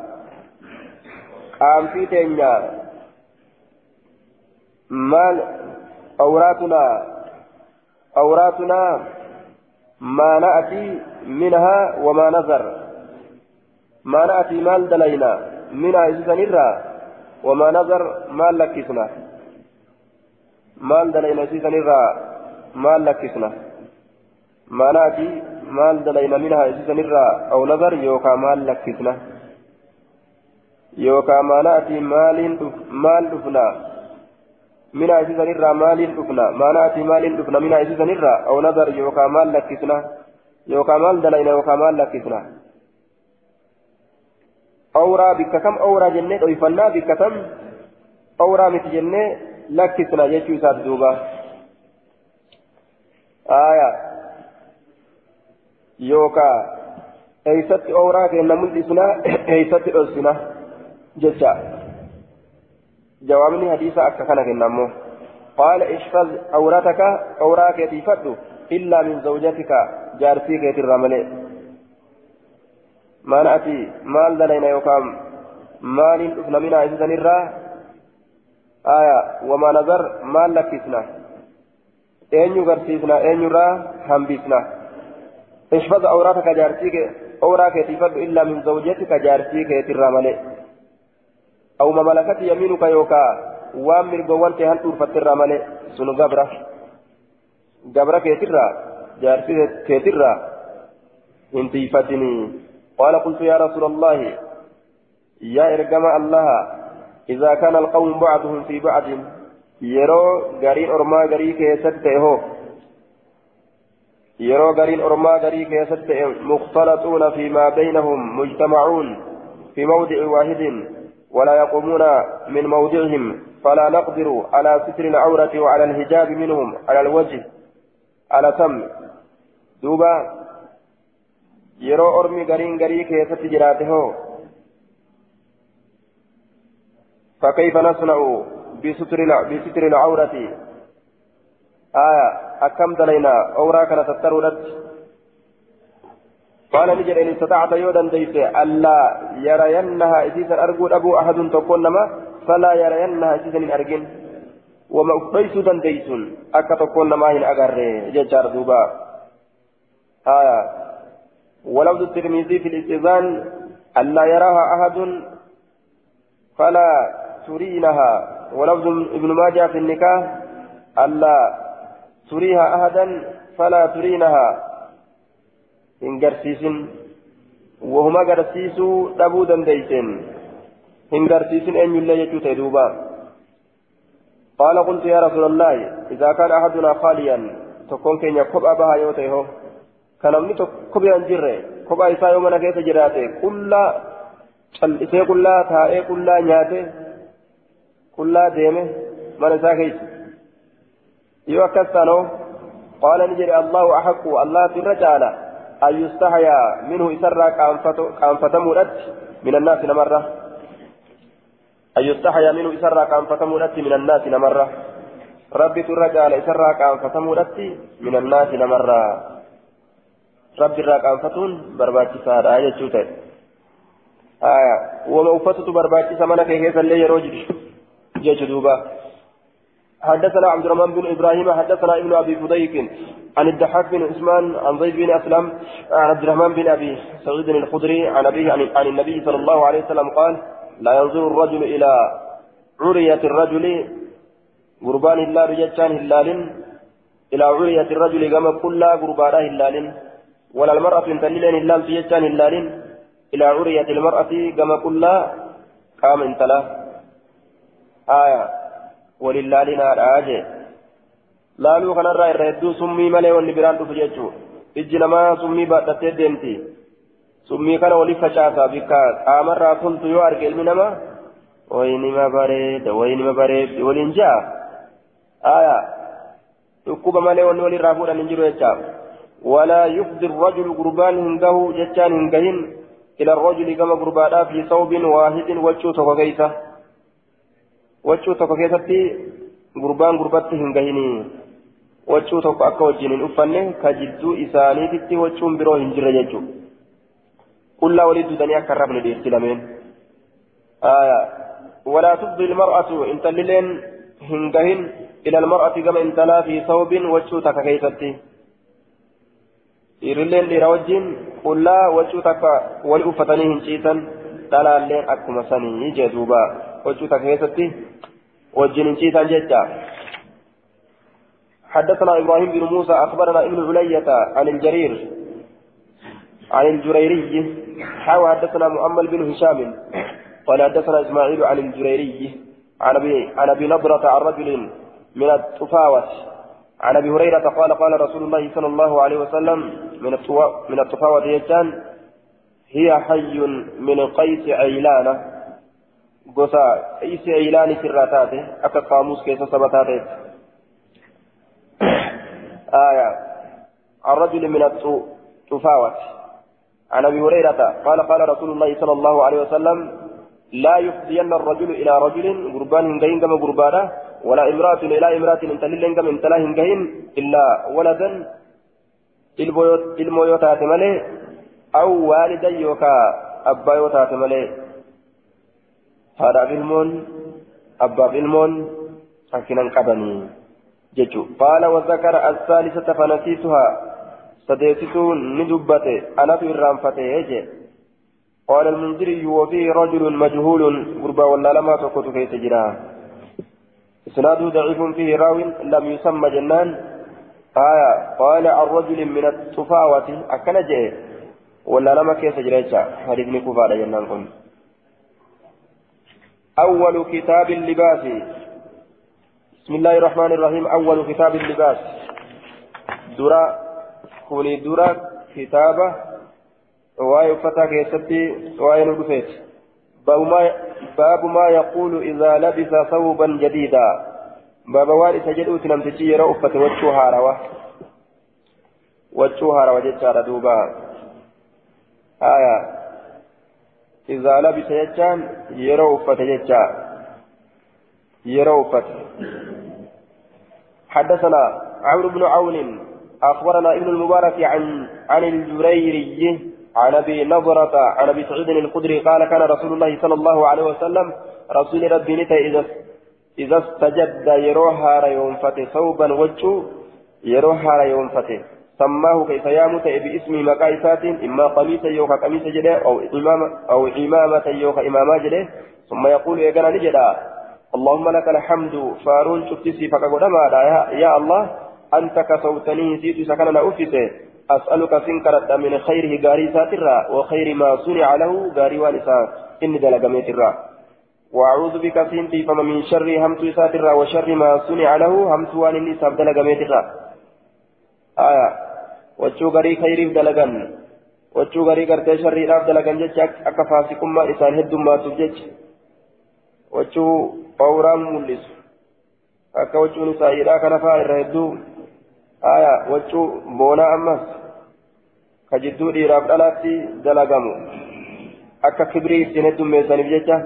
قام في تنيا مال أوراتنا أوراتنا ما نأتي منها وما نذر. ما نأتي مال دلينا. منها إذا وما نذر مال لكسنا مال دلينا إذا مال لكسنا ما نأتي مال دلينا منها إذا أو نذر يوكا مال لكسنا يوكا ما نأتي مال مال دفنا. من عزيزا نرى مال دفنا. ما نأتي مال دفنا. من عزيزا نرى أو نظر يوكا مال لكسنا يوكا مال دلينا يوكا مال لكسنا أورا بك كم أورا جنة ويفنا بك كم أورا مت جنة لكسنا يجو سات دوبا. آية. يوكا eeysatti ooraa kenna mul'isna eeysatti dhossina jecha جوابني حديث أكا كان كنمو قال احفظ عورتك عوراك يتيفد إلا من زوجتك جارتيك يترملي ما نأتي مال دلينا يوكام مال أفنى منها إذن الرا آية وما نظر مال لكسنا أين يغرسيسنا أين يرى همبسنا اشفظ أوراتك جارتيك أوراك يتفد إلا من زوجتك جارتيك يترى ملئ أو ما ملكت يمينك يوكا وام مرقوان تهان الرى ملئ سنو قبرة قبرة كيترى جارتيك كيترى انتيفتني قال قلت يا رسول الله يا إرقم الله إذا كان القوم بعضهم في بعض يرو غرين أرما غري كيست هو يرو غرين أرما غري كيست مختلطون فيما بينهم مجتمعون في موضع واحد ولا يقومون من موضعهم فلا نقدر على ستر العورة وعلى الحجاب منهم على الوجه على تم. دوبا yeroo ormi gariin garii keessatti jiraate hoo? فكيف نصنع بستر بستر العورة آية أكم دلينا أورا كانت تترولت قال نجد إن استطعت يودا ديس ألا يرينها إسيسا أرجو أبو أحد تكون فلا يرينها إسيسا أرجن وما أفيس ديس أكا تكون ما هن أغر ججار دوبا آية ولفظ الترمذي في الاستئذان ألا يراها أحد فلا ترينها. ولفظ ابن ماجه في النكاح ألا تريها أحدا فلا ترينها. إن قرسيس وهما قرسيسوا دبو دنديسين إن قرسيس أن يلا يجوت قال قلت يا رسول الله إذا كان أحدنا خاليا تكون كين يكب أبها يوتيه kanamni kophee hin jirre kophaa isaa yoo mana keessa jiraate qullaa cal'isee qullaa taa'ee qullaa nyaate qullaa deeme mana isaa keessa yoo akkas taanoo qaala ni jedhe allahu axaqu allah irra caala an yustahayaa minhu isarraa qaanfatamuudhatti min annaasi namarra an yustahayaa minhu isarraa qaanfatamuudhatti min annaasi namarra rabbitu irra caala isarraa qaanfatamuudhatti min annaasi namarra qaanfatuun barbaachisaadha jechuu ta'e. Aya wama uffatutu barbaachisa mana kee keessa illee yeroo jiru jechu duuba. حدثنا عبد الرحمن بن إبراهيم حدثنا ابن ابي فديك عن الضحاك بن عثمان عن زيد بن اسلم عن عبد الرحمن بن ابي سعيد الخدري عن ابيه عن النبي صلى الله عليه وسلم قال لا ينظر الرجل إلى عرية الرجل قربان الله رجتان هلال إلى عرية الرجل كما كل قربان هلال ولا المرأة تلين هلال في يجان هلال إلى عرية المرأة كما كلا قام انتلا آية وللالنا الآجي laaluu kanarraa irra hedduu summii malee wanni biraan dhufu jechuu ijji namaa summii baadhattee deemti summii kana waliif facaasaa bikka qaamarraa toltu yoo arge ilmi namaa waynima bareeda waynima bareeddi waliin jaa aya dhukkuba malee wanni walirraa fuudhan hin jiru jechaa ولا يفضي الرجل قربان هنگه جتان هنگهن إلى الرجل كما قربانا في ثوب واحد وجو تكوكيسة وجو تكوكيسة قربان قربت هنگهني وجو تكو أكا وجنين أفنه كجدو إساني تتي وجو برو هنجر يجو. قل لا ولد دنيا كربن دي سلامين. آية ولا تفضي المرأة إن تللين هنگهن إلى المرأة كما انتلا في ثوب وجو تكوكيسة dhiirilleen dhiira wajjin qullaa waccuu takka wali uffatanii hin ciisan dhalaalleen akkuma sanii jee duuba waccuu takka keessatti wajjin hin ciisan jecha حدثنا إبراهيم بن موسى اخبرنا ابن علية عن الجرير عن الجريري حاوى حدثنا مؤمل بن هشام قال حدثنا اسماعيل عن الجريري عن ابي عن ابي نضرة عن رجل من الطفاوة عن أبي هريرة قال قال رسول الله صلى الله عليه وسلم من من الطفاوة يجان هي حي من قيس عيلانة. قصا قيس عيلان سراتاته أكا قاموس كيس سبتاته آية. عن رجل من الطفاوة عن أبي هريرة قال قال رسول الله صلى الله عليه وسلم لا يفضين الرجل إلى رجل قربان هنجين كما قربانا ولا امرأة إلى امرأة إن تلين كما انتلا هنجين إلا ولدا taate malee aw waalidan yookaa أبا يوتات ملي. هذا علمون أبا علمون أكنا قبني. ججو قال وذكر الثالثة فنسيتها. سديستو ندبته أنا في الرانفته يجي قال المنذري وفيه رجل مجهول. قربا ولا لما تقوت كي تجراه إسناده ضعيف فيه راو لم يسمى جنان. آية قال عن رجل من الطفاوة أكن جئ. ولا لما كيف جريتها حديث كفار جنان كن. أول كتاب اللباس. بسم الله الرحمن الرحيم. أول كتاب اللباس. درا كوني درا كتابة. وآي فتا كيستي وآي ندفت باب ما يقول إذا لبس ثوبا جديدا. باب واري سجدوا تنمتشي يرى أفة وجهها روى. وجهها روى جتشار دوبا. آية. إذا لبس أفة جتشار يرى أفة. حدثنا عمرو بن عون أخبرنا ابن المبارك عن عن الجريري عن أبي نضرة عن أبي سعيد الخدري قال كان رسول الله صلى الله عليه وسلم رسول ربي نتا إذا إذا استجد يروها ريوم فتي ثوبا وجهه يروها ريوم فتي سماه كيف يامت باسم مقايسات إما قميصا يوكا قميصا جده أو امامة أو إمامة يوكا اماما جده. ثم يقول يا جنا نجدا اللهم لك الحمد فارون شفتي فقد يا, الله أنت كسوتني سيت سكننا اوفيسه أسألك سنكرت من خيره غاري ساترا وخير ما صنع له غاري والسا إني دلقميت الرا. وأعوذ بك سنتي فما من شر همت ساترا وشر ما صنع له همت وان إني ساب دلقميت الرا. آية. وچو غاري خير دلقن. وچو غاري غرتي شر راف دلقن جج أكا فاسقم ما إسان هدوم ما تجج وچو قورام ملس. أكا وچو نسائرا كنفا إرهدو aya waccuu boonaa ammas ka jidduu dhiiraaf dhalaatti dalagamu. Akka kibrii ittiin heddummeessaniif jecha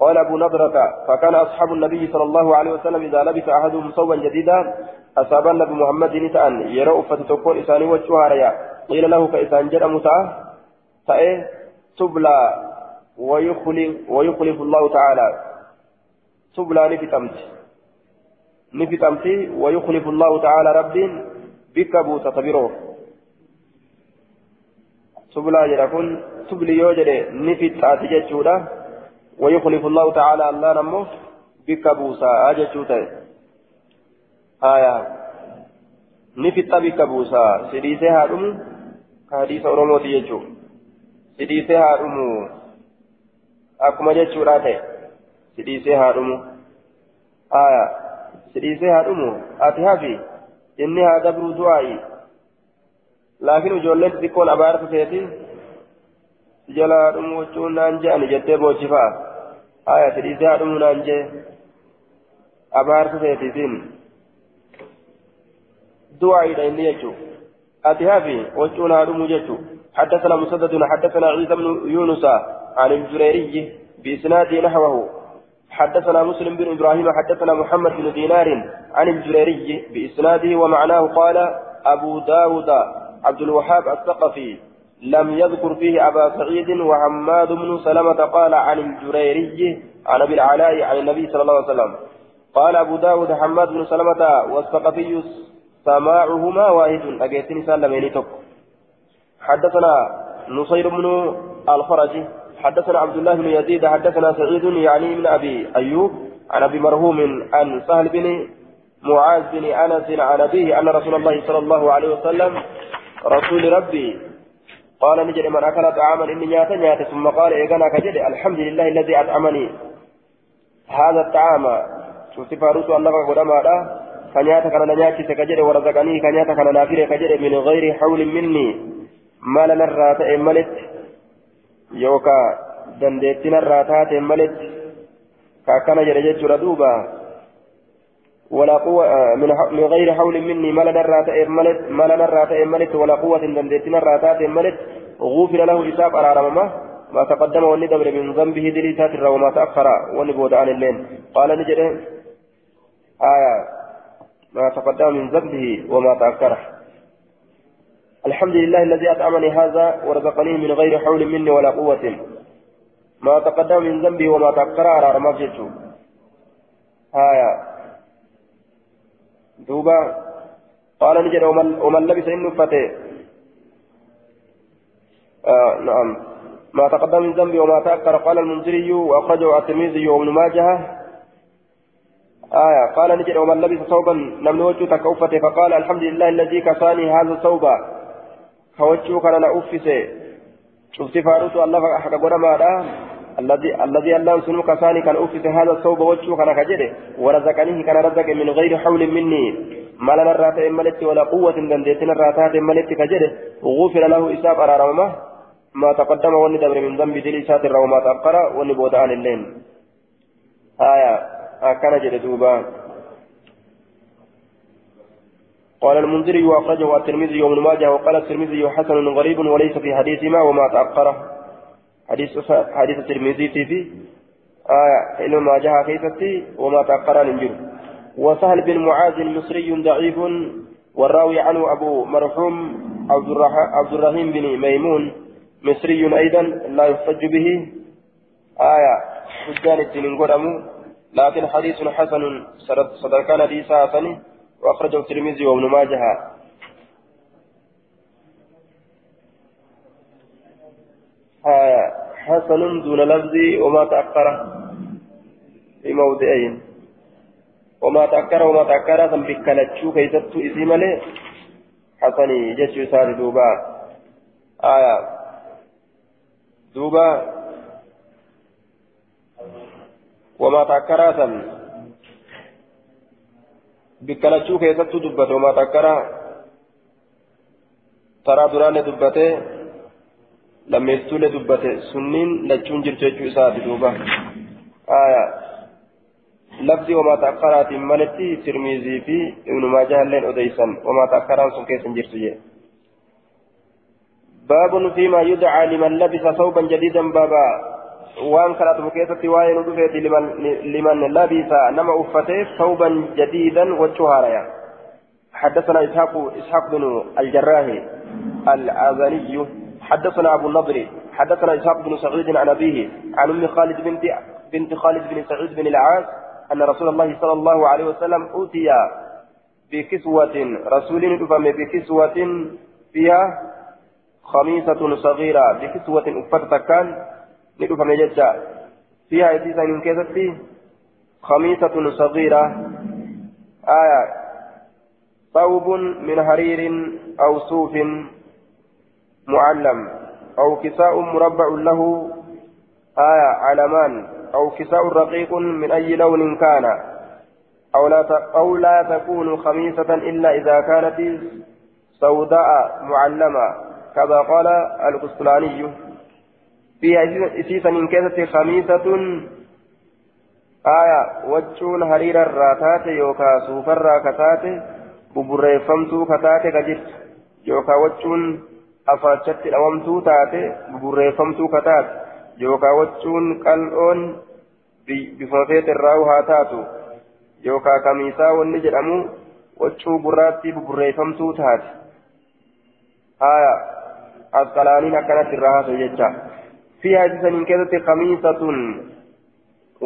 قال أبو نضرة فكان أصحاب النبي صلى الله عليه وسلم إذا لبس أحدهم صوبا جديدا أصاب النبي محمد نتأن يرى فتتكون إساني وجهها قيل له كإسان جرى متعة فإيه تبلى ويخلف, ويخلف الله تعالى تبلى نفتمت نفتمت ويخلف الله تعالى رب bikka buusata biroo jedha kun subli yoo jedhe ni fixxaati jechuudha. ويخلف الله تعالى الله نمو بك بوسا أجتشو تاي آية نفت بك بوسا سديسي هادم كحديث أورمو تيجو سديسي هادم أكما جتشو راتي سديسي هادم آية سديسي هادم أتهافي inni haa dabruu du'aa'i. Ijoolleen xixiqqoon abaarsa seeti jalaa dhumuu jechuun naan je'ani jettee boochifaa haya fidhiisee haa dhumuu naan jee abaarsa seetiitiin du'aa'iidha inni jechuu ati hafi wachuun haa dhumuu jechuu حدثنا مسدد حدثنا عيسى بن يونس عن الجريري بإسناد نحوه حدثنا مسلم بن إبراهيم حدثنا محمد بن دينار عن الجريري بإسناده ومعناه قال أبو داود عبد الوهاب الثقفي لم يذكر فيه أبا سعيد وحماد بن سلمة قال عن الجريري عن أبي العلاء عن النبي صلى الله عليه وسلم. قال أبو داود حماد بن سلمة والثقفي سماعهما واحد. أجيتني سلميني تك حدثنا نصير بن الفرج حدثنا عبد الله بن يزيد. حدثنا سعيد يعني من أبي أيوب عن أبي مرهوم عن سهل بن معاذ بن أنس عن أبيه أن رسول الله صلى الله عليه وسلم رسول ربي. قال نجد من أكل طعاما إني نيات ثم قال ايغانا كجد الحمد لله الذي اطعمني هذا الطعام شفت فاروس الله قدما كنياتا كان نياتي كجد ورزقني كنياتا كان نافير كجد من غير حول مني. ما لنا الرات ملت irraa taateen maletti ka akkana jedhe jechuudha duuba ولا قوة من من غير حول مني ما لنا الراتئ ملت ما لنا الراتئ ملت ولا قوة دندتنا الراتئ ملت غفر له حساب أرارمه ما تقدم وندبر من ذنبه دليتات وما تأخر ونبود عن الليل قال نجد آية ما تقدم من ذنبه وما تأخره الحمد لله الذي أطعمني هذا ورزقني من غير حول مني ولا قوة. ما تقدم من ذنبي وما تأخر رمى جيتشو هايا دوبا قال نجد ومن, لبس إنه فتي آه نعم ما تقدم من ذنبي وما تأخر قال المنذري وأخرجه الترمذي وابن ماجه آية قال نجد ومن لبس ثوبا لم نوجه تكوفته فقال الحمد لله الذي كساني هذا الثوب كوجه كان نأفسه شفت فاروت الله حق قرما الذي الله سنو كساني كان أفسه هذا الثوب وجه كان كجده ورزقنيه كان رزق من غير حول مني. ما لنا الراتين ملت ولا قوة دندتنا الراتات ملت كجده. وغفر له إساب أرارمه ما تقدم وني دبر من ذنب دليسات وما تأخر وني بودان اللين. آية أكن جد دوبا. قال المنذري وأخرجه الترمذي وابن ماجه وقال الترمذي حسن غريب وليس في حديثهما وما تأخر. حديث حديث الترمذي في آية إلى ما جاء كيفتي وما تأخر ننجر وسهل بن معاذ مصري ضعيف والراوي عنه أبو مرحوم عبد الرحيم بن ميمون مصري أيضا لا يحتج به. آية حجان قدموا لكن حديث حسن صدر كان حديثا حسن وأخرجه الترمذي وابن ماجه. حسن دون لفظ وما تأخر. في موضعين. وما تأخر وما تأخر ثم بكالتشو كيست إسي ملي حسني جشو سار دوبا. آية. دوبا. وما تأكرا سن بكالتشو كيستو دبت وما تأكرا ترى دران دبته لم يستول دبته سنين لتشون جرتشو إساد دوبا آية لفظي وما تأكرات ملتي ترميزي في ابن ماجه اللين أديسا وما تأكرا سن كيسن جرتشو باب فيما يدعى لمن لبس ثوبا جديدا بابا وان كانت مكيسة وين ودفت لمن, لمن لبس نما أفتيه ثوبا جديدا وشهارا حدثنا إسحاق إسحاق بن الجراح الآذاني حدثنا أبو النضر حدثنا إسحاق بن سعيد عن أبيه عن أم خالد بنت بنت خالد بن سعيد بن العاص أن رسول الله صلى الله عليه وسلم أوتي بكسوة رسول دفم بكسوة فيها خميسة صغيرة بكسوة أفتت كان ندفن ججا فيها إتيسا من كيستي خميسة صغيرة آية ثوب من حرير أو صوف معلم أو كساء مربع له آية علمان أو كساء رقيق من أي لون كان أو لا أو لا تكون خميسة إلا إذا كانت سوداء معلمة كذا قال القسطلاني. فيها إسيسا من كيسة خميسة آية وجون هرير الراتات يوكا سوف الراكتات ببريفمتو كتات كجت يوكا وجون أفاتشت الأوامتو تاتي ببريفمتو كتات يوكا وجون قلعون بفافيت الراوها تاتو يوكا كميسا والنجر أمو وجو براتي ببريفمتو تاتي آية asqalaaniin akkanatti irraa haasawu jecha fi hadiisaniin keessatti kamiisatun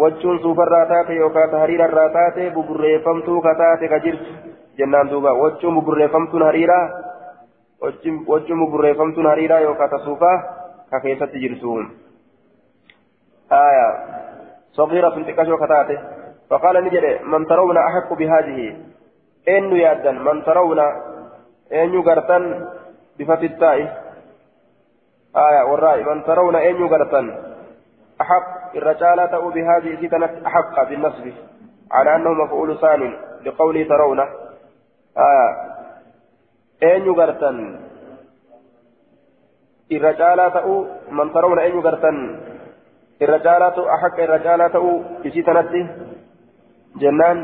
wachuun suufarraa taate yookaan hariirarraa taate buburreeffamtuu ka taate ka jirtu jennaan duuba wachuun buburreeffamtuun hariiraa wachuun buburreeffamtuun hariiraa yookaan tasuufaa ka keessatti jirtu آية صغيرة تكشف كتاته فقال نجد من ترون أحق بهذه إن يادا من ترون إن يقرتن بفتح التائه آية والرأي من ترون أين يقرطن أحق الرجال تأو بهذه ستنة أحق بالنصب على أنه مفعول ثان لقوله ترون آية أين يقرطن الرجال تأو من ترون أين يقرطن الرجال أحق الرجال تأو بستنة جنان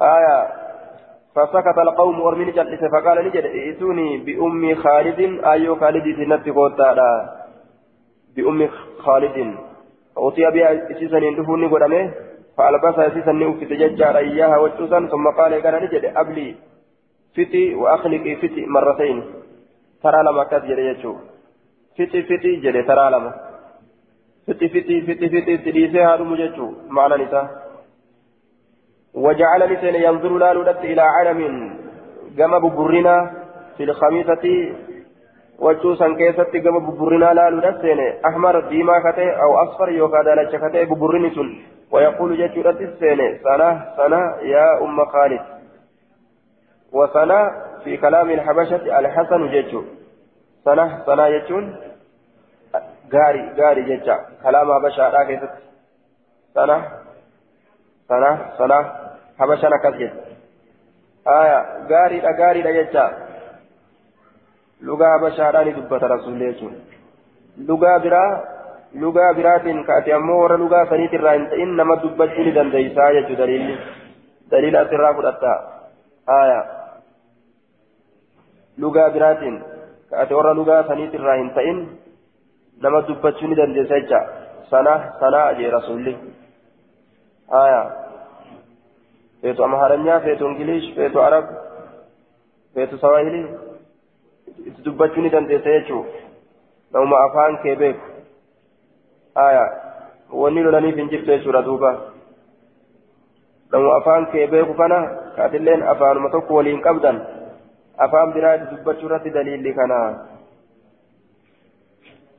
آية فسكت القوم ورمين جلس فقال نجد ائتوني بأم خالد أيو خالد سنتي قوتا بأم خالد أوتي بها إسيسا يندفوني قدامه فألبسها إسيسا نوفي تججار إياها وجوسا ثم قال قال نجد أبلي فتي وأخلقي فتي مرتين ترى لما كات جري فتي فتي جري ترى لما fixi fixi fixi fixi itti dhiisee haadhumu jechuu ma'anan isaa. وجعلني سين ينظر لا لدت إلى علم جمع ببرنا في الخميسة وجوسا كيست جمع ببرنا لا لدت سين أحمر ديما كته أو أصفر يوكا دالة كته ببرني سن ويقول جتشورة السين سنة سنة يا أم خالد وسنة في كلام الحبشة الحسن جتشو سنة سنة يجون غاري غاري جتشا كلام حبشة لا كيست سنة سنة سنة حبشة نكسجت آية غاري لا غاري لا جتشا لغة حبشة لا ندبت رسول الله لغة برا lugaa biraatiin kaate ammoo warra lugaa saniit irraa hin ta'in nama dubbachuu ni dandeeysaa jechuu daliilli daliila asirraa fudhatta lugaa biraatiin kaate warra lugaa saniit irraa hin ta'in nama dubbachuu ni dandeessa jecha sana sanaa jee rasulli aya feetu amaharanyaa feetu ingiliish feetu arab feetu sawahili itti dubbachuu ni dandeessa jechuu namuma afaan kee beeku aya wanni lolaniif hin jirtu jechuudha duuba namu afaan kee beeku kana kaatilleen afaanuma tokko waliin qabdan biraa dubbachuu irratti daliilli kana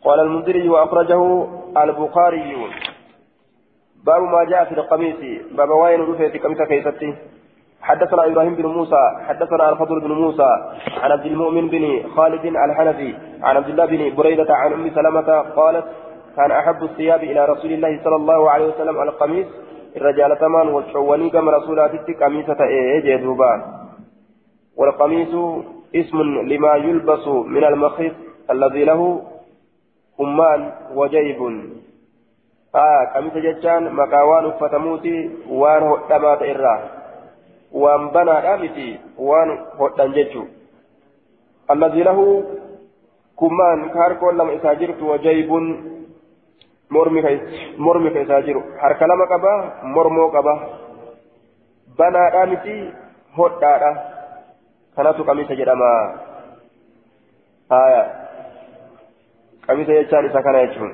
قال المنذري وأخرجه البخاري. باب ما جاء في القميص. باب وين رفعت قميص كيستي حدثنا إبراهيم بن موسى حدثنا الفضل بن موسى عن عبد المؤمن بن خالد الحنفي عن عبد الله بن بريدة عن أم سلمة قالت كان أحب الثياب إلى رسول الله صلى الله عليه وسلم القميص الرجال ثمان والشواني كما رسولات قميصة إيه دوبا. والقميص اسم لما يلبس من المخيط الذي له أمان وجيب. آه قميص جتان مكاوان فتموتي وان هدمات إراه وان بنى رامتي وان هدن جتو الذي له كمان كاركو لم إساجرت وجيب. mormi ka isaa jiru harka lama qaba mormoo qaba banaadha miti kanatu qamisa jedhama haya qamisa jechaan isa kana jechuun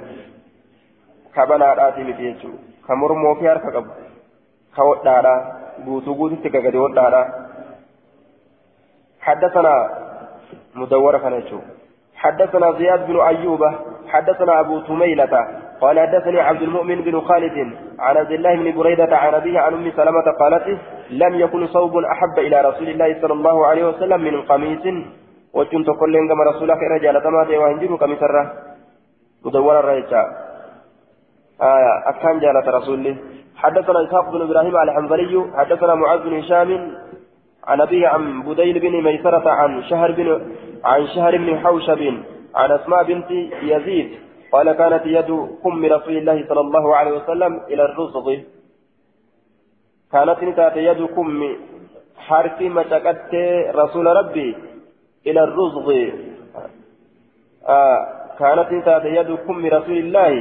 ka banaadhaati miti jechuun ka mormoo fi harka qabu ka hodhaadha guutuu guututti gagade hodhaadha حدثنا مدورة كان حدثنا زياد بن أيوب حدثنا أبو تميلة قال حدثني عبد المؤمن بن خالد عن عبد الله بن بريدة عن أبيه عن أم سلمة قالت لم يكن صوب أحب إلى رسول الله صلى الله عليه وسلم من قميص. وكنت كل كما رسولك رجال تماتي وهنجر قميص الره مدور الرجاء آية أكان جالة رسول حدثنا إسحاق بن إبراهيم الحنظلي حدثنا معاذ بن هشام عن أبيه عن بديل بن ميسرة عن شهر بن عن شهر بن حوشب عن أسماء بنت يزيد. قال كانت يد أم رسول الله صلى الله عليه وسلم إلى الرزق. كانت نتات يد كم حرف مشكت رسول ربي إلى الرزق. آه كانت نتات يد كم رسول الله.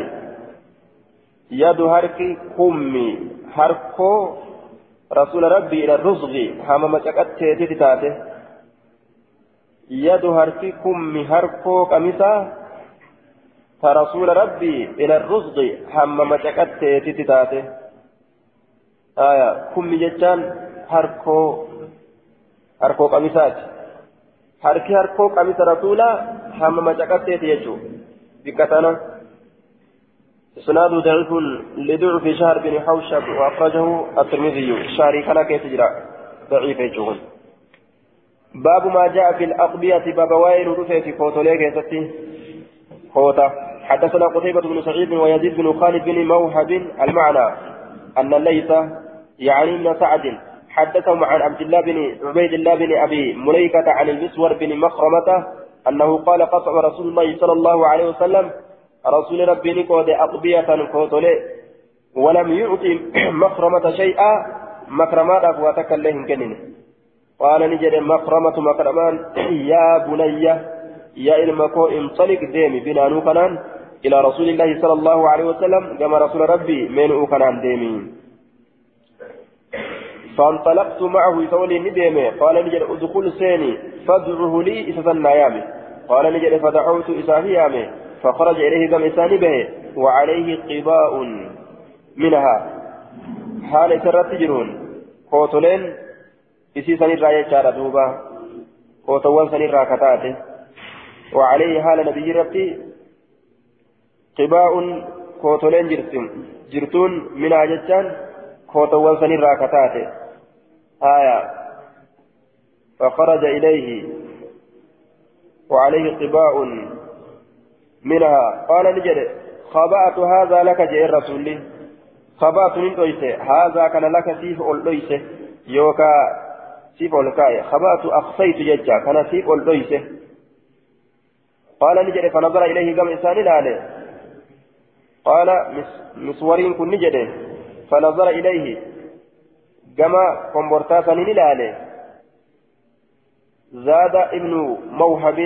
يد حرف كم حركو رسول ربي إلى الرزق. هما مشكت تتاته يد حرف كم حركو قميصة. فرسول ربي إلى الرزق هم مشكت تتاته آية كم جتان هركو هركو قميصات. هركي هركو قميص رسولا هم مشكت تيجو بكتنا. إسناد ضعيف لضعف شهر بن حوشب وأخرجه الترمذي. شهري كان كيف تجرى؟ ضعيف يجوز باب ما جاء في الأقبية باب وائل رفع في كوتوليك يا كوتا حدثنا قتيبة بن سعيد ويزيد بن خالد بن موهب المعنى أن ليس يعني ابن سعد حدثهم عن عبد الله بن عبيد الله بن أبي مليكة عن المسور بن مخرمة أنه قال قطع رسول الله صلى الله عليه وسلم رسول ربي نكود أقبية كوتولي ولم يعطي مخرمة شيئا مكرمات أفواتك الله كنين قال نجد مكرمة مكرمان يا بني يا إلمكو انطلق ديمي بنا نوكنان إلى رسول الله صلى الله عليه وسلم كما رسول ربي من أوكنان ديمي. فانطلقت معه يسولي نديمي قال نجد ادخل سيني فادعه لي إسسنا يامي. قال نجد فدعوت إساهي يامي. فخرج إليه كم إساني به وعليه قباء منها. حال سرت جرون كوتولين إسي سنير راية شارة دوبا. كوتوان سنير راكتاته وعليه حال نبي ربي كوتولين جرتم جرتون منها جتان كوتوان سنير راكتاته آية فخرج إليه وعليه قباء منها قال نجد خبأت هذا لك جاء الرسول خبأت من دويسه هذا كان لك سيف أولويسه يوكا سيف أولكاي خبأت أخصيت ججا كان سيف أولويسه قال نجد فنظر إليه قام إنسان عليه قال مسورين كن نجد. فنظر إليه. قام كمبرتا سنين زاد ابن موهب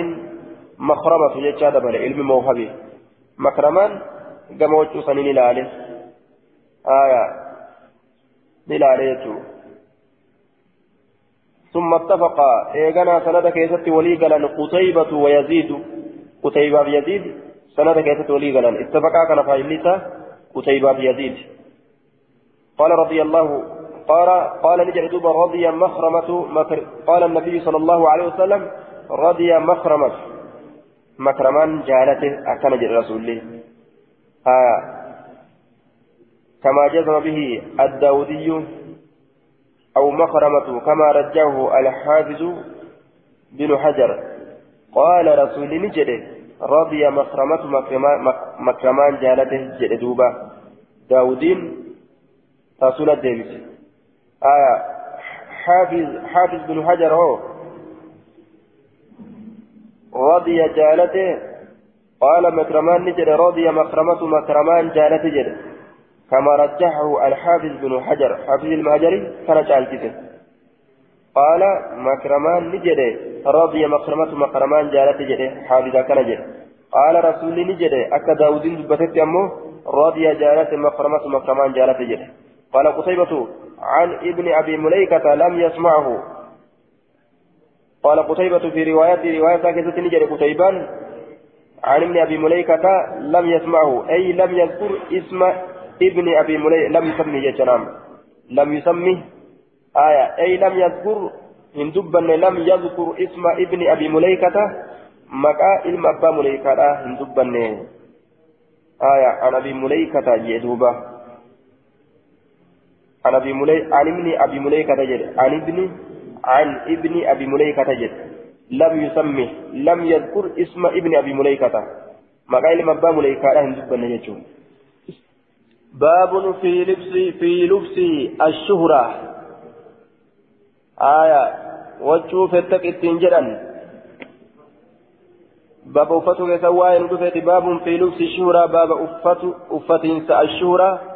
مخرمة جتشا دبل علم موهبي مكرمان قام وجه سنين لاله آية. نلاله ثم اتفقا. إيغانا سند كيست ولي قلن قتيبة ويزيد. قتيبة بيزيد. سند كيست ولي قلن اتفقا كان فايلتا قتيبة بيزيد قال رضي الله قال قال نجد دوبا رضي مخرمة مكر قال النبي صلى الله عليه وسلم رضي مخرمة مكرمان جالته أكن جد رسول آه كما جزم به الداودي أو مخرمة كما رجعه الحافظ بن حجر قال رسول نجد رضي مخرمة مكرمان جالته جد دوبا. داودين رسول الديمس آية حافظ حافظ بن حجر هو. رضي جالته قال مكرمان نجد رضي مكرمة مكرمان جالته جد. كما رجحه الحافظ بن حجر حافظ المهجري كان جالته قال مكرمان نجد رضي مكرمة مكرمان جالته جد حافظ كان جد قال رسول نجد أكا داودين دبتت أمه رضي جالته مكرمة مكرمان جالته جد قال قتيبة عن ابن أبي مليكة لم يسمعه. قال قتيبة في رواية رواية كذا نجد قتيبان عن ابن أبي مليكة لم يسمعه. أي لم يذكر اسم ابن أبي مليكة لم يسمي جنام لم يسمي آية. أي لم يذكر إن دبن لم يذكر اسم ابن أبي مليكة مكا علم أبا مليكة إن دبن. آية عن أبي مليكة جدوبة عن أبي ملي عن ابن أبي مليكة تجد عن ابن عن ابن أبي مليكة تجد لم يسمه لم يذكر اسم ابن أبي مليكة. ما قال مبا مليكة لا هندب النجوم باب في لبس في لبس الشهرة. آية وتشوف التكتين جدا باب أفتو كسوائن باب في لبس الشهرة باب أفتو الشهرة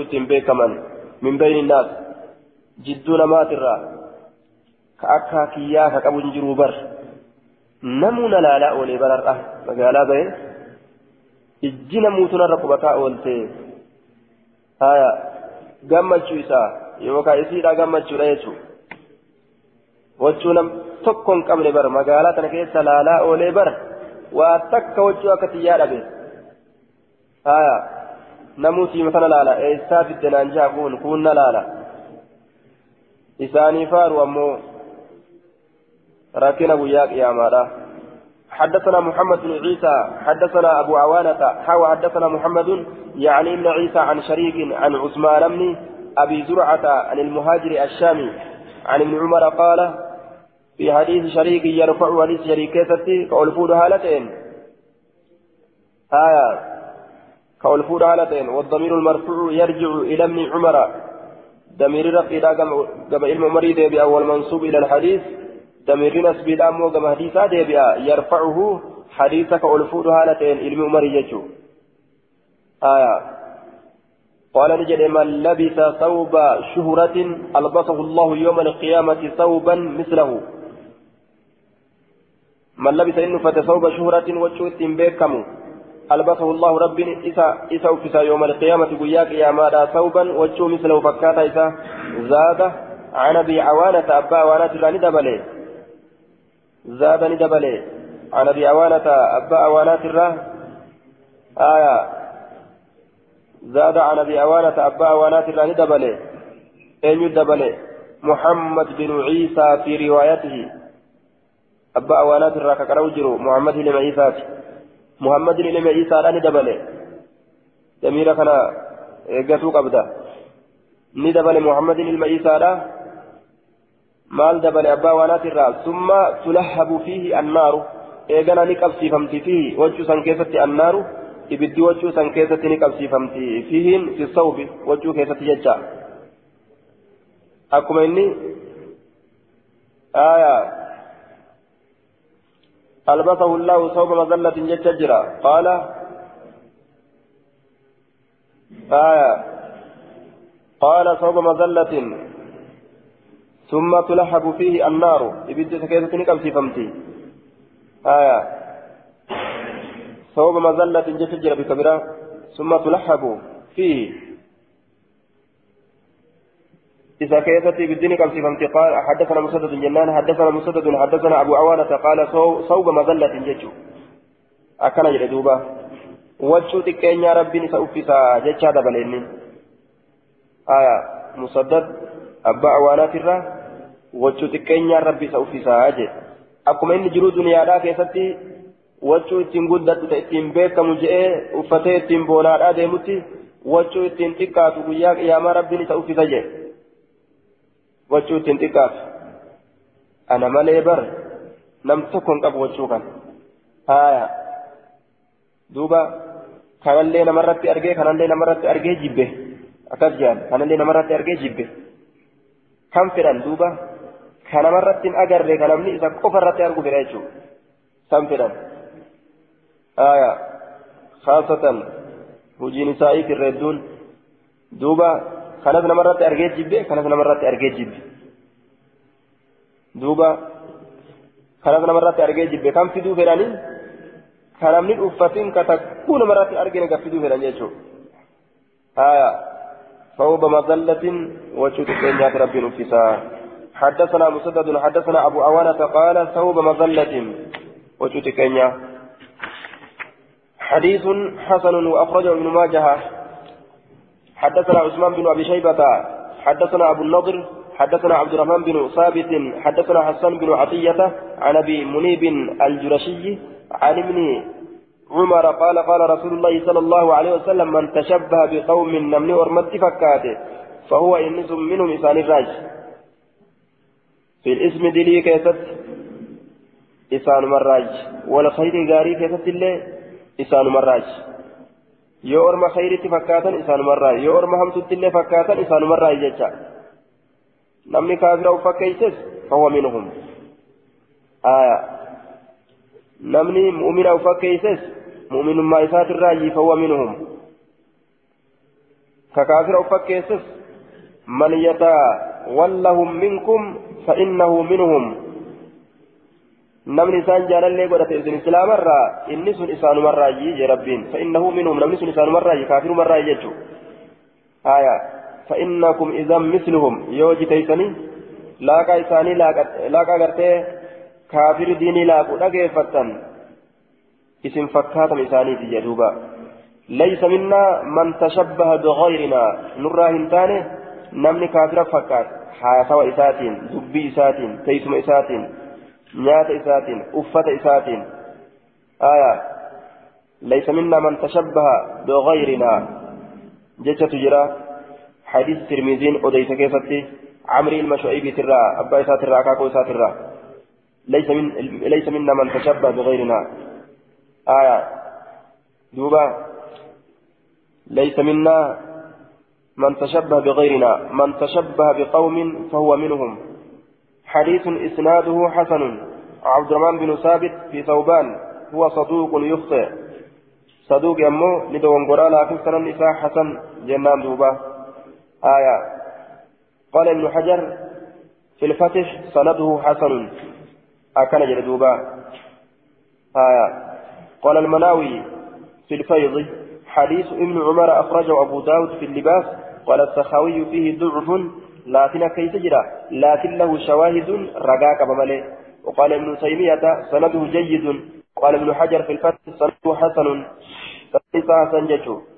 ittiin beekaman min bayni naas jidduu namaatirraa ka akka kiyyaa ka qabu hin jiruu bar namuu na laalaa oolee bararra magaalaa bahe ijji namuutu narra qubataa oolte haya gammachuu isaa yookaan isiidhaa gammachuudha jechuudha wachuu nam tokko hin qabne bar magaalaa tana keessa laalaa oolee bar waa takka wachuu akka xiyyaa dhabe haya namuu siima tana laala eessaa fidde naan jaa kun kun na laala isaanii faaru ammoo rakkina guyyaa qiyaamaadha حدثنا محمد بن عيسى حدثنا أبو عوانة حاوى حدثنا محمد يعني ابن عيسى عن شريك عن عثمان بن أبي زرعة عن المهاجر الشامي عن ابن عمر قال في حديث شريك يرفع حديث شريكتي كألفود هالتين. آية. كألفود هالتين والضمير المرفوع يرجع إلى ابن عمر. ضمير رفع إلى قبل علم عمر ديبئا والمنصوب إلى الحديث. ضمير نسب إلى أمو قبل حديثا ديبئا يرفعه حديث كألفود هالتين علم عمر يجو آية قال نجد من لبس ثوب شهرة ألبسه الله يوم القيامة ثوبا مثله من لبس إنه فتثوب شهرة وجهت بيكم ألبسه الله رب إسا إسا وفسا يوم القيامة قياك يا مادا ثوبا وجهه مثله فكاتا إسا زاد عن أبي عوانة أبا عوانة راني دبلي زادني دبلي. عن أبي عوانة أبا عوانة الرا آية. زاد عن أبي عوانة أبا عوانة راني دبلي. أين دبلي. محمد بن عيسى في روايته. أبا عوانة الرا كقرأ محمد بن عيسى. محمد بن عيسى راني دبلي. دمير كان eeggatuu qabda ni dabale muhammadin ilma isaadha abbaa waanaatirraa summa tulahabu fiihi annaaru eegana ni qabsiifamti fiihi wachuu san keessatti annaaru ibiddi wachuu san keessatti ni qabsiifamti fiihiin fi sawbi wachuu keessatti jecha akkuma inni aya albasahu llahu sawba mazallatin jecha jira qaala آية قال صوب مذلة ثم تلحب فيه النار. إبد سكيتة في فمتي آية. صوب مذلة جتجر بكبيرة ثم تلحب فيه. إذا كيست بالدين كم سيفمتي؟ قال حدثنا مسدد جنان حدثنا مسدد حدثنا أبو عوانة قال صوب مذلة جتجو أكن جلدوبة wachuu xiqqeenyaa rabbiin isa uffisaa jechaa dabaleenni aya musaddad abbaa awaanaatirraa wachuu xiqqeenyaa rabbi isa uffisaa jedhe akkuma inni jiruu duniyaadhaa keessatti wachuu ittiin guddatu ta ittiin beekamu je'ee uffatee ittiin boonaadhaa deemutti wachuu ittiin xiqqaatu guyyaa qiyaamaa rabbiin isa uffisa jedhe wachuu ittiin xiqqaatu ana malee bar nam tokko hin qabu wachuu kan haya duuba kanallee namarratti argee kanallee namarratti argee jibbe akkas jedhan kanallee namarratti argee jibbe kan fedhan duuba ka namarratti hin agarre ka namni isa qofarratti argu fedha jechuudha san fedhan aya khaasatan hojiin isaa'ii firreedduun duuba kanas namarratti argee jibbe kanas namarratti argee jibbe duuba kanas namarratti argee jibbe kan fiduu fedhanii كلامني أفتين كتكون مرات أرجع كفيدو في رنجيشو آية فهو بمظلة وشوت كينيات ربي نفسا حدثنا مسدد حدثنا أبو أوانة قال ثوب مظلة. وشوت كينيا. حديث حسن وأخرجه ابن ماجه. حدثنا عثمان بن أبي شيبة. حدثنا أبو النضر. حدثنا عبد الرحمن بن ثابت. حدثنا حسن بن عطية عن أبي منيب الجرشي عن ابن عمر قال قال رسول الله صلى الله عليه وسلم من تشبه بقوم نمني أرمت فكاته فهو إنس منهم إسان الراج في الاسم دلي كيست إسان مراج والخير غاري كيست الله إسان مراج yoo orma khayritti fakkaatan isaanuma yoo orma hamtutti illee fakkaatan isaanuma jecha namni kaafira uf fakkeeyses fahuwa minhum aya namni mu'mina ufakkeeyses mu'minummaa isaatirraa yiifawwa minhum ككافر أفكيسس من يتولهم منكم فإنه منهم نمني سان جالا لي قد تأذن إسلام مرة إني سن إسان مرة يجي ربين فإنه منهم نمني سن إسان مرة كافر مرة يجو آية فإنكم إذا مثلهم يوجي تيسني لاقا إساني لاقا قرتي kaafiri diinii laaqu dhageeffattan isin fakkaatama isaaniiti jedhuuba laysa minnaa man tashabbaha bigayrinaa nurraa hin taane namni kaafira fakkaat haasawa isaatiin dubbii isaatiin teessuma isaatiin nyaata isaatiin uffata isaatiin aya laysa minnaa man tashabbaha bigayrinaa jechatu jira حديث ترمذين أديس كيفتي عمري المشعيبي ترى أبا إسات ترى أكاكو إسات ترى ليس من ليس منا من تشبه بغيرنا آية دوبا ليس منا من تشبه بغيرنا من تشبه بقوم فهو منهم. حديث إسناده حسن. عبد الرحمن بن ثابت في ثوبان هو صدوق يخطئ صدوق يمو ندوان قرالا في سنة النساء حسن جنان دوبا آية. قال ابن حجر في الفتح سنده حسن. أكن جلدوبا آية. قال المناوي في الفيض حديث ابن عمر أخرجه أبو داود في اللباس قال السخاوي فيه ضعف لكن كيف جرى؟ لكن له شواهد رقاك بملي وقال ابن تيمية سنده جيد. قال ابن حجر في الفتح سنده حسن. فليس حسن جته